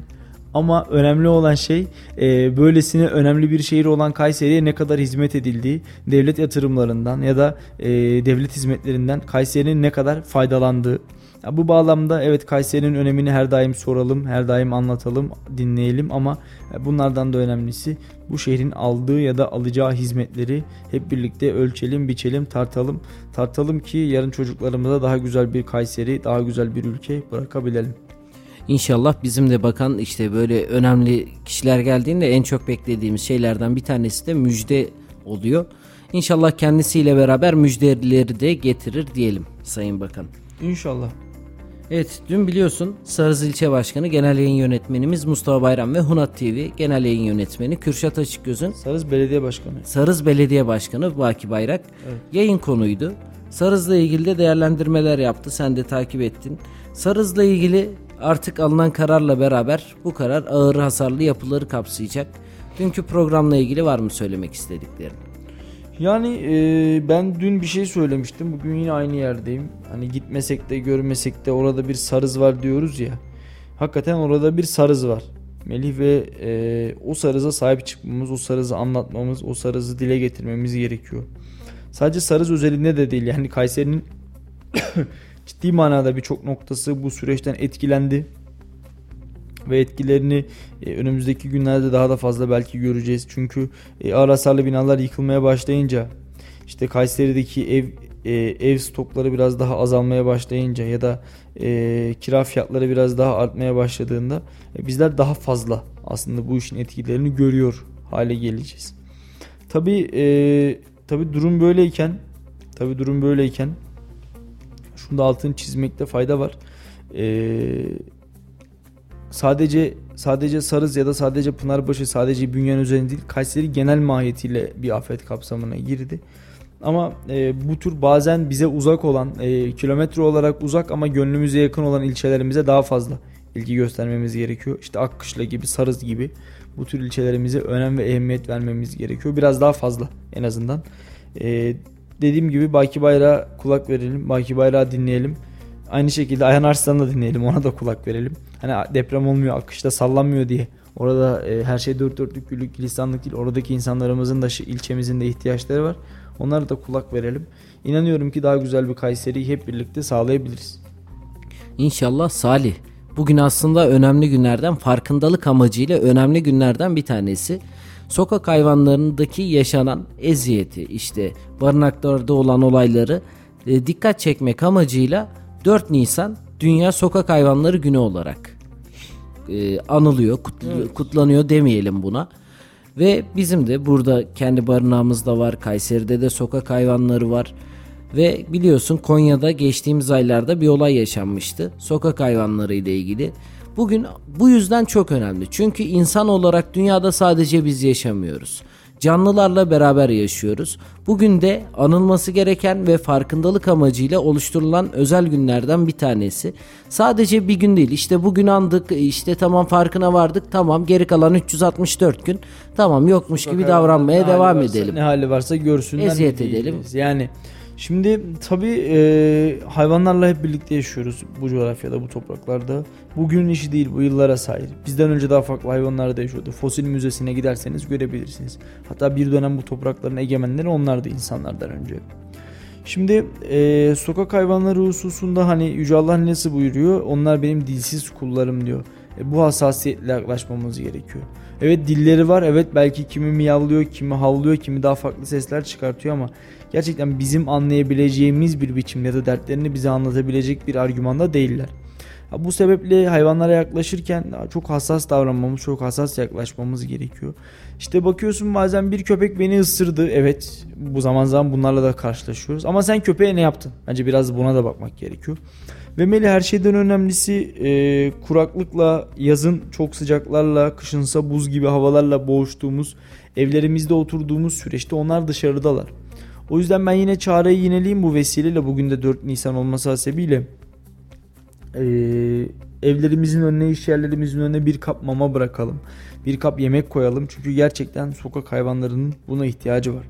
Ama önemli olan şey e, böylesine önemli bir şehir olan Kayseri'ye ne kadar hizmet edildiği, devlet yatırımlarından ya da e, devlet hizmetlerinden Kayseri'nin ne kadar faydalandığı. Ya bu bağlamda evet Kayseri'nin önemini her daim soralım, her daim anlatalım, dinleyelim ama bunlardan da önemlisi bu şehrin aldığı ya da alacağı hizmetleri hep birlikte ölçelim, biçelim, tartalım. Tartalım ki yarın çocuklarımıza daha güzel bir Kayseri, daha güzel bir ülke bırakabilelim. İnşallah bizim de bakan işte böyle önemli kişiler geldiğinde en çok beklediğimiz şeylerden bir tanesi de müjde oluyor. İnşallah kendisiyle beraber müjdeleri de getirir diyelim Sayın Bakan. İnşallah. Evet dün biliyorsun Sarız İlçe Başkanı Genel Yayın Yönetmenimiz Mustafa Bayram ve Hunat TV Genel Yayın Yönetmeni Kürşat Açıkgöz'ün Sarız Belediye Başkanı. Sarız Belediye Başkanı Baki Bayrak evet. yayın konuydu. Sarız'la ilgili de değerlendirmeler yaptı. Sen de takip ettin. Sarız'la ilgili artık alınan kararla beraber bu karar ağır hasarlı yapıları kapsayacak. Dünkü programla ilgili var mı söylemek istediklerin? Yani e, ben dün bir şey söylemiştim. Bugün yine aynı yerdeyim. Hani gitmesek de görmesek de orada bir sarız var diyoruz ya. Hakikaten orada bir sarız var. Melih ve e, o sarıza sahip çıkmamız, o sarızı anlatmamız, o sarızı dile getirmemiz gerekiyor. Sadece sarız özelinde de değil. Yani Kayseri'nin ciddi manada birçok noktası bu süreçten etkilendi. Ve etkilerini e, önümüzdeki günlerde daha da fazla belki göreceğiz. Çünkü e, ağır hasarlı binalar yıkılmaya başlayınca işte Kayseri'deki ev e, ev stokları biraz daha azalmaya başlayınca ya da kira fiyatları biraz daha artmaya başladığında bizler daha fazla aslında bu işin etkilerini görüyor hale geleceğiz. Tabi e, tabi durum böyleyken tabi durum böyleyken şunu da altını çizmekte fayda var. E, sadece sadece Sarız ya da sadece Pınarbaşı sadece Bünyan üzerinde değil Kayseri genel mahiyetiyle bir afet kapsamına girdi. Ama e, bu tür bazen bize uzak olan, e, kilometre olarak uzak ama gönlümüze yakın olan ilçelerimize daha fazla ilgi göstermemiz gerekiyor. İşte Akkışla gibi, Sarız gibi bu tür ilçelerimize önem ve ehemmiyet vermemiz gerekiyor. Biraz daha fazla en azından. E, dediğim gibi Baki Bayrak'a kulak verelim, Baki Bayrak'ı dinleyelim. Aynı şekilde Ayhan Arslan'ı da dinleyelim, ona da kulak verelim. Hani deprem olmuyor, akışta sallanmıyor diye. Orada e, her şey dört dörtlük güllük gülistanlık değil. Oradaki insanlarımızın da ilçemizin de ihtiyaçları var. Onlara da kulak verelim. İnanıyorum ki daha güzel bir Kayseri'yi hep birlikte sağlayabiliriz. İnşallah Salih. Bugün aslında önemli günlerden farkındalık amacıyla önemli günlerden bir tanesi. Sokak hayvanlarındaki yaşanan eziyeti işte barınaklarda olan olayları e, dikkat çekmek amacıyla 4 Nisan Dünya Sokak Hayvanları Günü olarak e, anılıyor, kutlu, evet. kutlanıyor demeyelim buna. Ve bizim de burada kendi barınağımız da var. Kayseri'de de sokak hayvanları var. Ve biliyorsun Konya'da geçtiğimiz aylarda bir olay yaşanmıştı. Sokak hayvanları ile ilgili. Bugün bu yüzden çok önemli. Çünkü insan olarak dünyada sadece biz yaşamıyoruz canlılarla beraber yaşıyoruz. Bugün de anılması gereken ve farkındalık amacıyla oluşturulan özel günlerden bir tanesi. Sadece bir gün değil işte bugün andık işte tamam farkına vardık tamam geri kalan 364 gün tamam yokmuş gibi davranmaya devam varsa, edelim. Ne hali varsa görsünler. Eziyet edelim. Yani Şimdi tabii e, hayvanlarla hep birlikte yaşıyoruz bu coğrafyada, bu topraklarda. Bugünün işi değil, bu yıllara sahip. Bizden önce daha farklı hayvanlar da yaşıyordu. Fosil müzesine giderseniz görebilirsiniz. Hatta bir dönem bu toprakların egemenleri onlardı insanlardan önce. Şimdi e, sokak hayvanları hususunda hani Yüce Allah nasıl buyuruyor? Onlar benim dilsiz kullarım diyor. E, bu hassasiyetle yaklaşmamız gerekiyor. Evet dilleri var. Evet belki kimi miyavlıyor, kimi havlıyor, kimi daha farklı sesler çıkartıyor ama gerçekten bizim anlayabileceğimiz bir biçimde ya da dertlerini bize anlatabilecek bir argümanda değiller. Bu sebeple hayvanlara yaklaşırken çok hassas davranmamız, çok hassas yaklaşmamız gerekiyor. İşte bakıyorsun bazen bir köpek beni ısırdı. Evet bu zaman zaman bunlarla da karşılaşıyoruz. Ama sen köpeğe ne yaptın? Bence biraz buna da bakmak gerekiyor. Ve Meli her şeyden önemlisi e, kuraklıkla, yazın çok sıcaklarla, kışınsa buz gibi havalarla boğuştuğumuz, evlerimizde oturduğumuz süreçte onlar dışarıdalar. O yüzden ben yine çareyi yineleyeyim bu vesileyle bugün de 4 Nisan olması hasebiyle. Ee, evlerimizin önüne, iş yerlerimizin önüne bir kap mama bırakalım. Bir kap yemek koyalım. Çünkü gerçekten sokak hayvanlarının buna ihtiyacı var.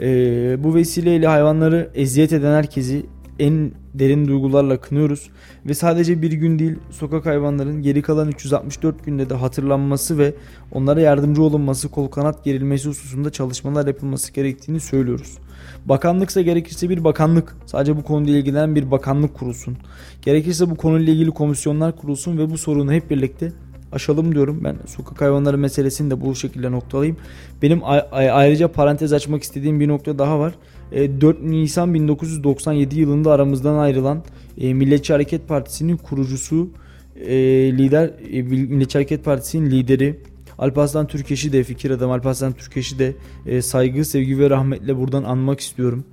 Ee, bu vesileyle hayvanları eziyet eden herkesi en derin duygularla kınıyoruz ve sadece bir gün değil sokak hayvanların geri kalan 364 günde de hatırlanması ve onlara yardımcı olunması, kol kanat gerilmesi hususunda çalışmalar yapılması gerektiğini söylüyoruz. Bakanlıksa gerekirse bir bakanlık, sadece bu konuyla ilgilenen bir bakanlık kurulsun. Gerekirse bu konuyla ilgili komisyonlar kurulsun ve bu sorunu hep birlikte aşalım diyorum. Ben sokak hayvanları meselesini de bu şekilde noktalayayım. Benim ayrıca parantez açmak istediğim bir nokta daha var. 4 e, Nisan 1997 yılında aramızdan ayrılan e, Milliyetçi Hareket Partisi'nin kurucusu e, lider Milliyetçi Hareket Partisi'nin lideri Alparslan Türkeş'i de fikir adam Alparslan Türkeş'i de saygı, sevgi ve rahmetle buradan anmak istiyorum.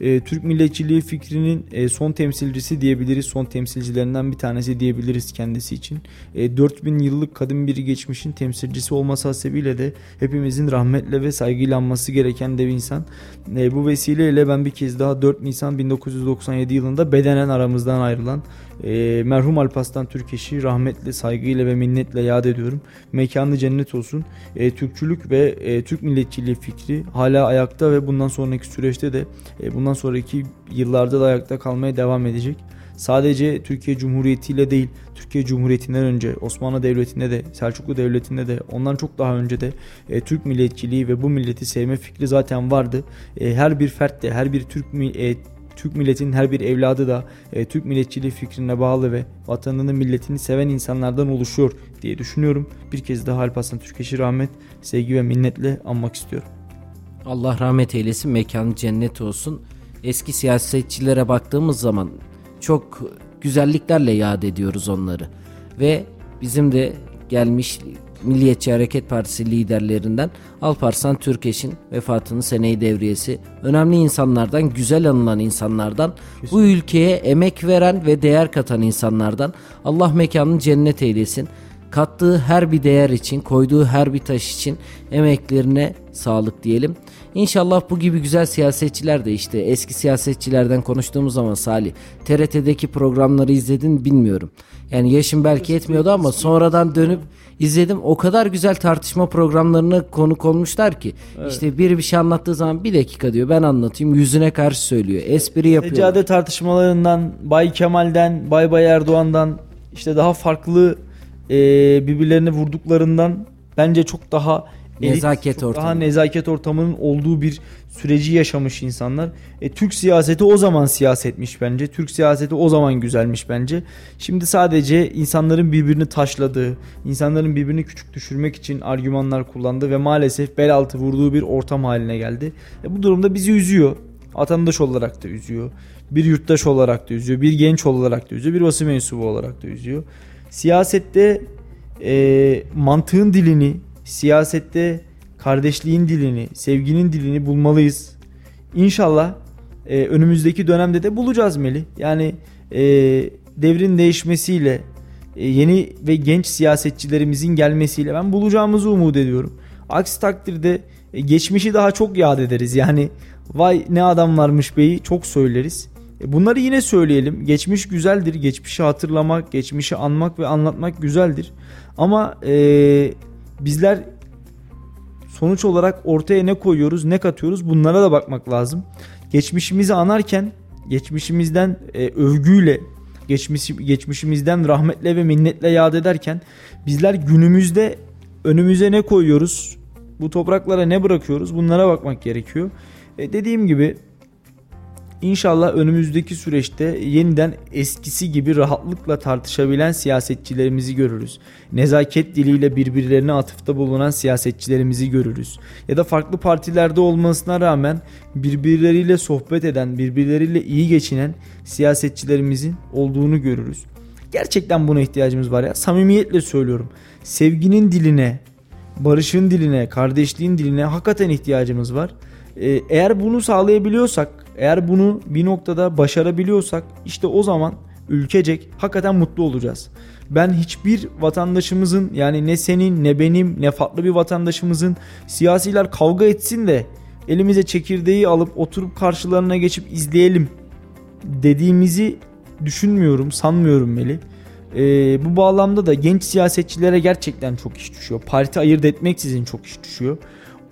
E, Türk milliyetçiliği fikrinin e, son temsilcisi diyebiliriz. Son temsilcilerinden bir tanesi diyebiliriz kendisi için. E, 4000 yıllık kadın bir geçmişin temsilcisi olması hasebiyle de hepimizin rahmetle ve saygıyla anması gereken dev insan. E, bu vesileyle ben bir kez daha 4 Nisan 1997 yılında bedenen aramızdan ayrılan e, merhum Alpaslan Türkeş'i rahmetle, saygıyla ve minnetle yad ediyorum. Mekanı cennet olsun. E, Türkçülük ve e, Türk milliyetçiliği fikri hala ayakta ve bundan sonraki süreçte de e, bundan sonraki yıllarda da ayakta kalmaya devam edecek. Sadece Türkiye Cumhuriyeti ile değil, Türkiye Cumhuriyeti'nden önce Osmanlı Devleti'nde de, Selçuklu Devleti'nde de, ondan çok daha önce de e, Türk milliyetçiliği ve bu milleti sevme fikri zaten vardı. E, her bir fert de, her bir Türk e, Türk milletinin her bir evladı da e, Türk milletçiliği fikrine bağlı ve vatanını milletini seven insanlardan oluşuyor diye düşünüyorum. Bir kez daha Alparslan Türkeş'i rahmet, sevgi ve minnetle anmak istiyorum. Allah rahmet eylesin, mekanı cennet olsun. Eski siyasetçilere baktığımız zaman çok güzelliklerle yad ediyoruz onları. Ve bizim de gelmiş Milliyetçi Hareket Partisi liderlerinden Alparslan Türkeş'in vefatının seneyi devriyesi önemli insanlardan, güzel anılan insanlardan, Kesinlikle. bu ülkeye emek veren ve değer katan insanlardan Allah mekanını cennet eylesin. Kattığı her bir değer için, koyduğu her bir taş için emeklerine sağlık diyelim. İnşallah bu gibi güzel siyasetçiler de işte eski siyasetçilerden konuştuğumuz zaman Salih TRT'deki programları izledin bilmiyorum. Yani yaşım belki yetmiyordu ama sonradan dönüp izledim. O kadar güzel tartışma programlarına konuk olmuşlar ki. Evet. İşte biri bir şey anlattığı zaman bir dakika diyor ben anlatayım yüzüne karşı söylüyor. Espri yapıyor. Seccade tartışmalarından Bay Kemal'den Bay Bay Erdoğan'dan işte daha farklı e, birbirlerini vurduklarından bence çok daha nezaket elit, ortamı. Daha nezaket ortamının olduğu bir süreci yaşamış insanlar. E, Türk siyaseti o zaman siyasetmiş bence. Türk siyaseti o zaman güzelmiş bence. Şimdi sadece insanların birbirini taşladığı, insanların birbirini küçük düşürmek için argümanlar kullandı ve maalesef bel altı vurduğu bir ortam haline geldi. E, bu durumda bizi üzüyor. Vatandaş olarak da üzüyor. Bir yurttaş olarak da üzüyor. Bir genç olarak da üzüyor. Bir basın mensubu olarak da üzüyor. Siyasette e, mantığın dilini, siyasette kardeşliğin dilini, sevginin dilini bulmalıyız. İnşallah e, önümüzdeki dönemde de bulacağız Meli. Yani e, devrin değişmesiyle, e, yeni ve genç siyasetçilerimizin gelmesiyle ben bulacağımızı umut ediyorum. Aksi takdirde e, geçmişi daha çok yad ederiz. Yani vay ne adam varmış beyi çok söyleriz. E, bunları yine söyleyelim. Geçmiş güzeldir. Geçmişi hatırlamak, geçmişi anmak ve anlatmak güzeldir. Ama e, bizler sonuç olarak ortaya ne koyuyoruz, ne katıyoruz bunlara da bakmak lazım. Geçmişimizi anarken geçmişimizden e, övgüyle, geçmiş, geçmişimizden rahmetle ve minnetle yad ederken bizler günümüzde önümüze ne koyuyoruz, bu topraklara ne bırakıyoruz bunlara bakmak gerekiyor. E, dediğim gibi İnşallah önümüzdeki süreçte yeniden eskisi gibi rahatlıkla tartışabilen siyasetçilerimizi görürüz. Nezaket diliyle birbirlerine atıfta bulunan siyasetçilerimizi görürüz. Ya da farklı partilerde olmasına rağmen birbirleriyle sohbet eden, birbirleriyle iyi geçinen siyasetçilerimizin olduğunu görürüz. Gerçekten buna ihtiyacımız var ya. Samimiyetle söylüyorum. Sevginin diline, barışın diline, kardeşliğin diline hakikaten ihtiyacımız var. Ee, eğer bunu sağlayabiliyorsak, eğer bunu bir noktada başarabiliyorsak işte o zaman ülkecek hakikaten mutlu olacağız. Ben hiçbir vatandaşımızın yani ne senin ne benim ne farklı bir vatandaşımızın siyasiler kavga etsin de elimize çekirdeği alıp oturup karşılarına geçip izleyelim dediğimizi düşünmüyorum, sanmıyorum Meli. Ee, bu bağlamda da genç siyasetçilere gerçekten çok iş düşüyor. Parti ayırt etmeksizin çok iş düşüyor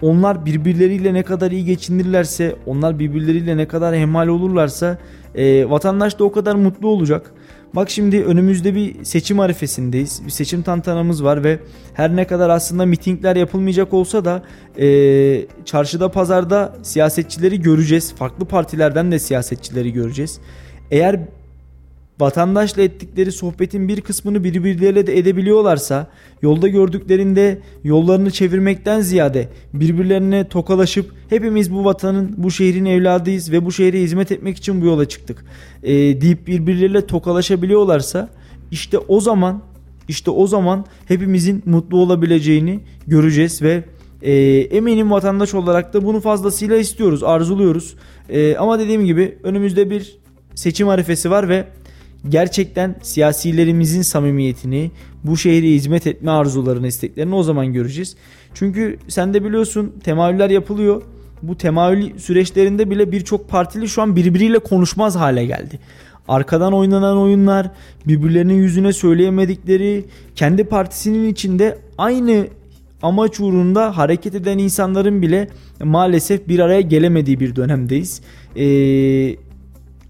onlar birbirleriyle ne kadar iyi geçinirlerse, onlar birbirleriyle ne kadar hemhal olurlarsa e, vatandaş da o kadar mutlu olacak. Bak şimdi önümüzde bir seçim arifesindeyiz. Bir seçim tantanamız var ve her ne kadar aslında mitingler yapılmayacak olsa da e, çarşıda pazarda siyasetçileri göreceğiz. Farklı partilerden de siyasetçileri göreceğiz. Eğer vatandaşla ettikleri sohbetin bir kısmını birbirleriyle de edebiliyorlarsa yolda gördüklerinde yollarını çevirmekten ziyade birbirlerine tokalaşıp hepimiz bu vatanın bu şehrin evladıyız ve bu şehre hizmet etmek için bu yola çıktık e, deyip birbirleriyle tokalaşabiliyorlarsa işte o zaman işte o zaman hepimizin mutlu olabileceğini göreceğiz ve E, eminim vatandaş olarak da bunu fazlasıyla istiyoruz, arzuluyoruz. E, ama dediğim gibi önümüzde bir seçim arifesi var ve gerçekten siyasilerimizin samimiyetini, bu şehre hizmet etme arzularını, isteklerini o zaman göreceğiz. Çünkü sen de biliyorsun temayüller yapılıyor. Bu temayül süreçlerinde bile birçok partili şu an birbiriyle konuşmaz hale geldi. Arkadan oynanan oyunlar, birbirlerinin yüzüne söyleyemedikleri, kendi partisinin içinde aynı amaç uğrunda hareket eden insanların bile maalesef bir araya gelemediği bir dönemdeyiz.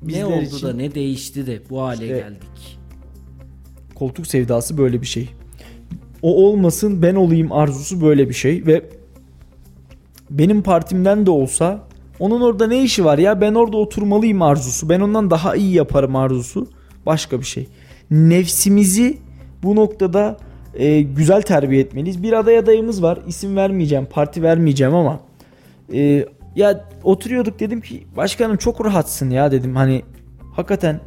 Ee, ne oldu için, da ne değişti de bu hale işte, geldik. Koltuk sevdası böyle bir şey. O olmasın ben olayım arzusu böyle bir şey ve benim partimden de olsa onun orada ne işi var ya ben orada oturmalıyım arzusu. Ben ondan daha iyi yaparım arzusu. Başka bir şey. Nefsimizi bu noktada e, güzel terbiye etmeliyiz. Bir aday adayımız var. İsim vermeyeceğim, parti vermeyeceğim ama e, ya oturuyorduk dedim ki başkanım çok rahatsın ya dedim. Hani hakikaten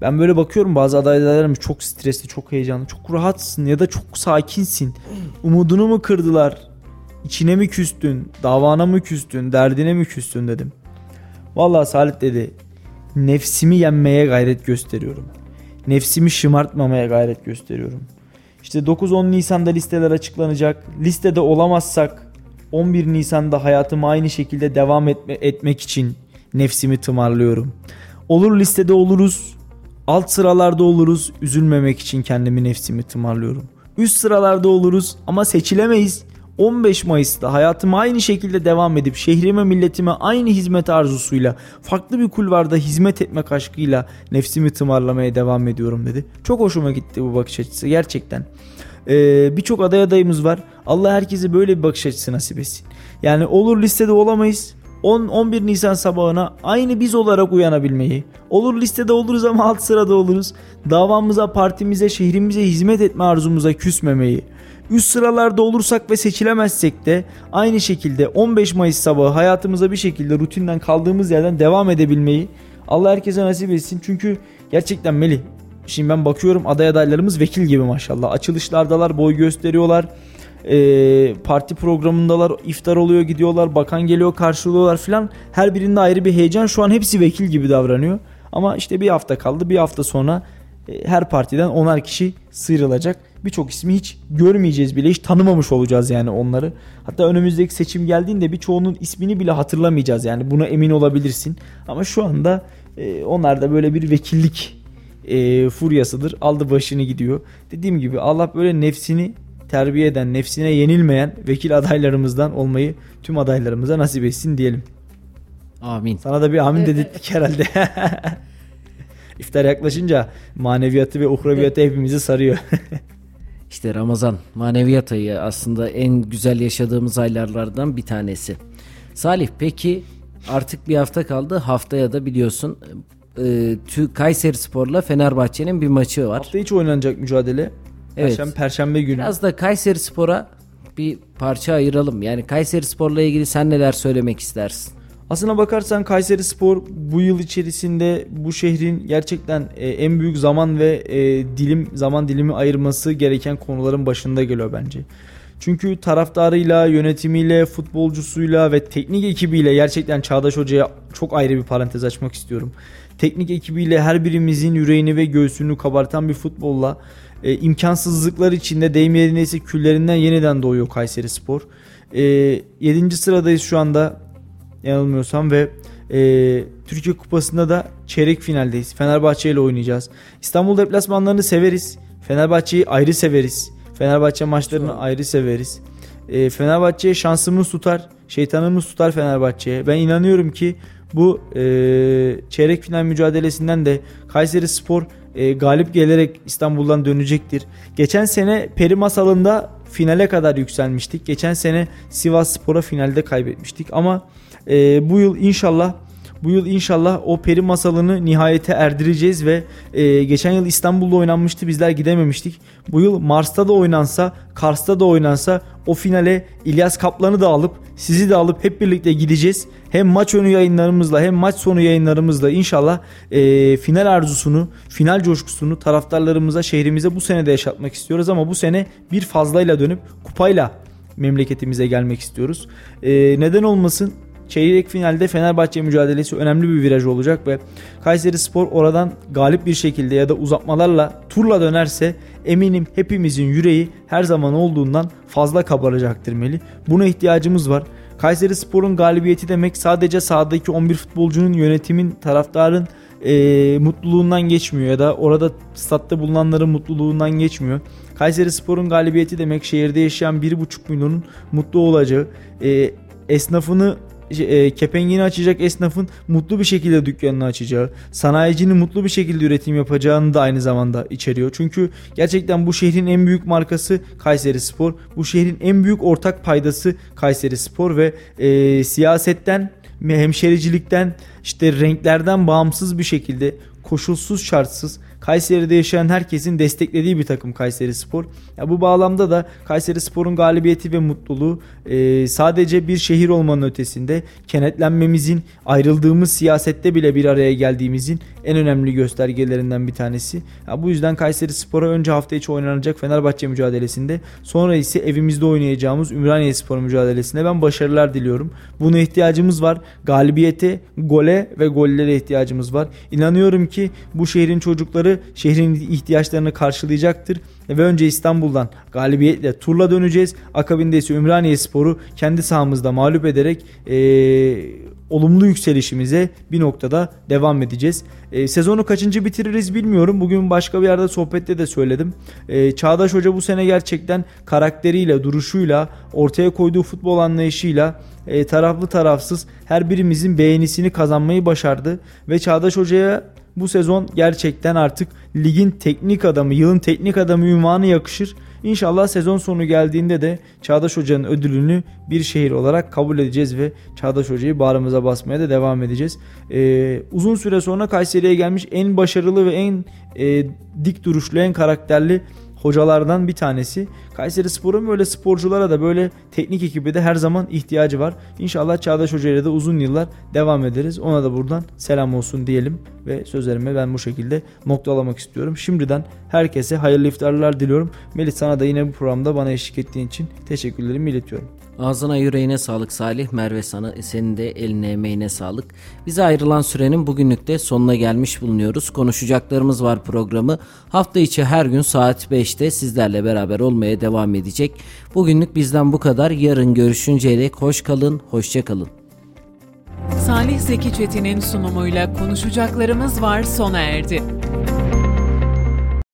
ben böyle bakıyorum bazı adaylarım çok stresli, çok heyecanlı, çok rahatsın ya da çok sakinsin. Umudunu mu kırdılar? İçine mi küstün? Davana mı küstün? Derdine mi küstün dedim. Vallahi Salih dedi. Nefsimi yenmeye gayret gösteriyorum. Nefsimi şımartmamaya gayret gösteriyorum. İşte 9-10 Nisan'da listeler açıklanacak. Listede olamazsak 11 Nisan'da hayatımı aynı şekilde devam etme, etmek için nefsimi tımarlıyorum. Olur listede oluruz. Alt sıralarda oluruz. Üzülmemek için kendimi nefsimi tımarlıyorum. Üst sıralarda oluruz ama seçilemeyiz. 15 Mayıs'ta hayatımı aynı şekilde devam edip şehrime milletime aynı hizmet arzusuyla farklı bir kulvarda hizmet etmek aşkıyla nefsimi tımarlamaya devam ediyorum dedi. Çok hoşuma gitti bu bakış açısı gerçekten. Ee, Birçok aday adayımız var. Allah herkese böyle bir bakış açısı nasip etsin. Yani olur listede olamayız. 10-11 Nisan sabahına aynı biz olarak uyanabilmeyi, olur listede oluruz ama alt sırada oluruz, davamıza, partimize, şehrimize hizmet etme arzumuza küsmemeyi, üst sıralarda olursak ve seçilemezsek de aynı şekilde 15 Mayıs sabahı hayatımıza bir şekilde rutinden kaldığımız yerden devam edebilmeyi Allah herkese nasip etsin. Çünkü gerçekten Melih şimdi ben bakıyorum aday adaylarımız vekil gibi maşallah. Açılışlardalar, boy gösteriyorlar. Ee, parti programındalar, iftar oluyor, gidiyorlar, bakan geliyor, karşılıyorlar filan. Her birinde ayrı bir heyecan. Şu an hepsi vekil gibi davranıyor. Ama işte bir hafta kaldı. Bir hafta sonra e, her partiden onar kişi sıyrılacak. Birçok ismi hiç görmeyeceğiz bile. Hiç tanımamış olacağız yani onları. Hatta önümüzdeki seçim geldiğinde birçoğunun ismini bile hatırlamayacağız yani. Buna emin olabilirsin. Ama şu anda e, onlar da böyle bir vekillik e, furyasıdır. Aldı başını gidiyor. Dediğim gibi Allah böyle nefsini terbiye eden, nefsine yenilmeyen vekil adaylarımızdan olmayı tüm adaylarımıza nasip etsin diyelim. Amin. Sana da bir amin dedirttik herhalde. İftar yaklaşınca maneviyatı ve uhraviyatı hepimizi sarıyor. İşte Ramazan maneviyat ayı aslında en güzel yaşadığımız aylardan bir tanesi. Salih peki artık bir hafta kaldı. Haftaya da biliyorsun e, Kayseri Spor'la Fenerbahçe'nin bir maçı var. Hafta içi oynanacak mücadele. Evet. Perşembe, Perşembe günü. Biraz da Kayseri Spor'a bir parça ayıralım. Yani Kayseri Spor'la ilgili sen neler söylemek istersin? Aslına bakarsan Kayseri Spor bu yıl içerisinde bu şehrin gerçekten e, en büyük zaman ve e, dilim zaman dilimi ayırması gereken konuların başında geliyor bence. Çünkü taraftarıyla, yönetimiyle, futbolcusuyla ve teknik ekibiyle gerçekten Çağdaş Hoca'ya çok ayrı bir parantez açmak istiyorum. Teknik ekibiyle her birimizin yüreğini ve göğsünü kabartan bir futbolla e, imkansızlıklar içinde deyim yerindeyse küllerinden yeniden doğuyor Kayseri Spor. E, 7. sıradayız şu anda yanılmıyorsam ve e, Türkiye Kupası'nda da çeyrek finaldeyiz. Fenerbahçe ile oynayacağız. İstanbul deplasmanlarını severiz. Fenerbahçe'yi ayrı severiz. Fenerbahçe maçlarını Çok. ayrı severiz. E, Fenerbahçe'ye şansımız tutar. Şeytanımız tutar Fenerbahçe'ye. Ben inanıyorum ki bu e, çeyrek final mücadelesinden de Kayseri Spor e, galip gelerek İstanbul'dan dönecektir. Geçen sene Peri Masalı'nda finale kadar yükselmiştik. Geçen sene Sivas Spor'a finalde kaybetmiştik ama e, bu yıl inşallah bu yıl inşallah o peri masalını nihayete erdireceğiz ve e, geçen yıl İstanbul'da oynanmıştı bizler gidememiştik. Bu yıl Mars'ta da oynansa, Kars'ta da oynansa o finale İlyas Kaplan'ı da alıp sizi de alıp hep birlikte gideceğiz. Hem maç önü yayınlarımızla hem maç sonu yayınlarımızla inşallah e, final arzusunu, final coşkusunu taraftarlarımıza, şehrimize bu sene de yaşatmak istiyoruz ama bu sene bir fazlayla dönüp kupayla memleketimize gelmek istiyoruz. E, neden olmasın? Çeyrek finalde Fenerbahçe mücadelesi önemli bir viraj olacak ve Kayseri Spor oradan galip bir şekilde ya da uzatmalarla turla dönerse eminim hepimizin yüreği her zaman olduğundan fazla kabaracaktır Meli. Buna ihtiyacımız var. Kayseri Spor'un galibiyeti demek sadece sahadaki 11 futbolcunun yönetimin, taraftarın e, mutluluğundan geçmiyor ya da orada statta bulunanların mutluluğundan geçmiyor. Kayseri Spor'un galibiyeti demek şehirde yaşayan 1,5 milyonun mutlu olacağı, e, esnafını e, kepengini açacak esnafın mutlu bir şekilde dükkanını açacağı, sanayicinin mutlu bir şekilde üretim yapacağını da aynı zamanda içeriyor. Çünkü gerçekten bu şehrin en büyük markası Kayseri Spor. Bu şehrin en büyük ortak paydası Kayseri Spor ve e, siyasetten hemşericilikten işte renklerden bağımsız bir şekilde koşulsuz şartsız Kayseri'de yaşayan herkesin desteklediği bir takım Kayseri Spor. Ya bu bağlamda da Kayseri Spor'un galibiyeti ve mutluluğu e, sadece bir şehir olmanın ötesinde kenetlenmemizin, ayrıldığımız siyasette bile bir araya geldiğimizin en önemli göstergelerinden bir tanesi. Ya bu yüzden Kayseri Spor'a önce hafta içi oynanacak Fenerbahçe mücadelesinde sonra ise evimizde oynayacağımız Ümraniye Spor mücadelesinde ben başarılar diliyorum. Buna ihtiyacımız var. Galibiyete, gole ve gollere ihtiyacımız var. İnanıyorum ki bu şehrin çocukları şehrin ihtiyaçlarını karşılayacaktır ve önce İstanbul'dan galibiyetle turla döneceğiz. Akabinde ise Ümraniye Sporu kendi sahamızda mağlup ederek e, olumlu yükselişimize bir noktada devam edeceğiz. E, sezonu kaçıncı bitiririz bilmiyorum. Bugün başka bir yerde sohbette de söyledim. E, Çağdaş Hoca bu sene gerçekten karakteriyle, duruşuyla, ortaya koyduğu futbol anlayışıyla e, taraflı tarafsız her birimizin beğenisini kazanmayı başardı. Ve Çağdaş Hoca'ya bu sezon gerçekten artık ligin teknik adamı, yılın teknik adamı ünvanı yakışır. İnşallah sezon sonu geldiğinde de Çağdaş Hoca'nın ödülünü bir şehir olarak kabul edeceğiz ve Çağdaş Hoca'yı bağrımıza basmaya da devam edeceğiz. Ee, uzun süre sonra Kayseri'ye gelmiş en başarılı ve en e, dik duruşlu, en karakterli hocalardan bir tanesi. Kayseri Spor'un böyle sporculara da böyle teknik ekibi de her zaman ihtiyacı var. İnşallah Çağdaş Hoca ile de uzun yıllar devam ederiz. Ona da buradan selam olsun diyelim ve sözlerimi ben bu şekilde noktalamak istiyorum. Şimdiden herkese hayırlı iftarlar diliyorum. Melih sana da yine bu programda bana eşlik ettiğin için teşekkürlerimi iletiyorum. Ağzına yüreğine sağlık Salih. Merve sana senin de eline emeğine sağlık. Bize ayrılan sürenin bugünlük de sonuna gelmiş bulunuyoruz. Konuşacaklarımız var programı. Hafta içi her gün saat 5'te sizlerle beraber olmaya devam edecek. Bugünlük bizden bu kadar. Yarın görüşünceye dek hoş kalın, hoşça kalın. Salih Zeki Çetin'in sunumuyla konuşacaklarımız var sona erdi.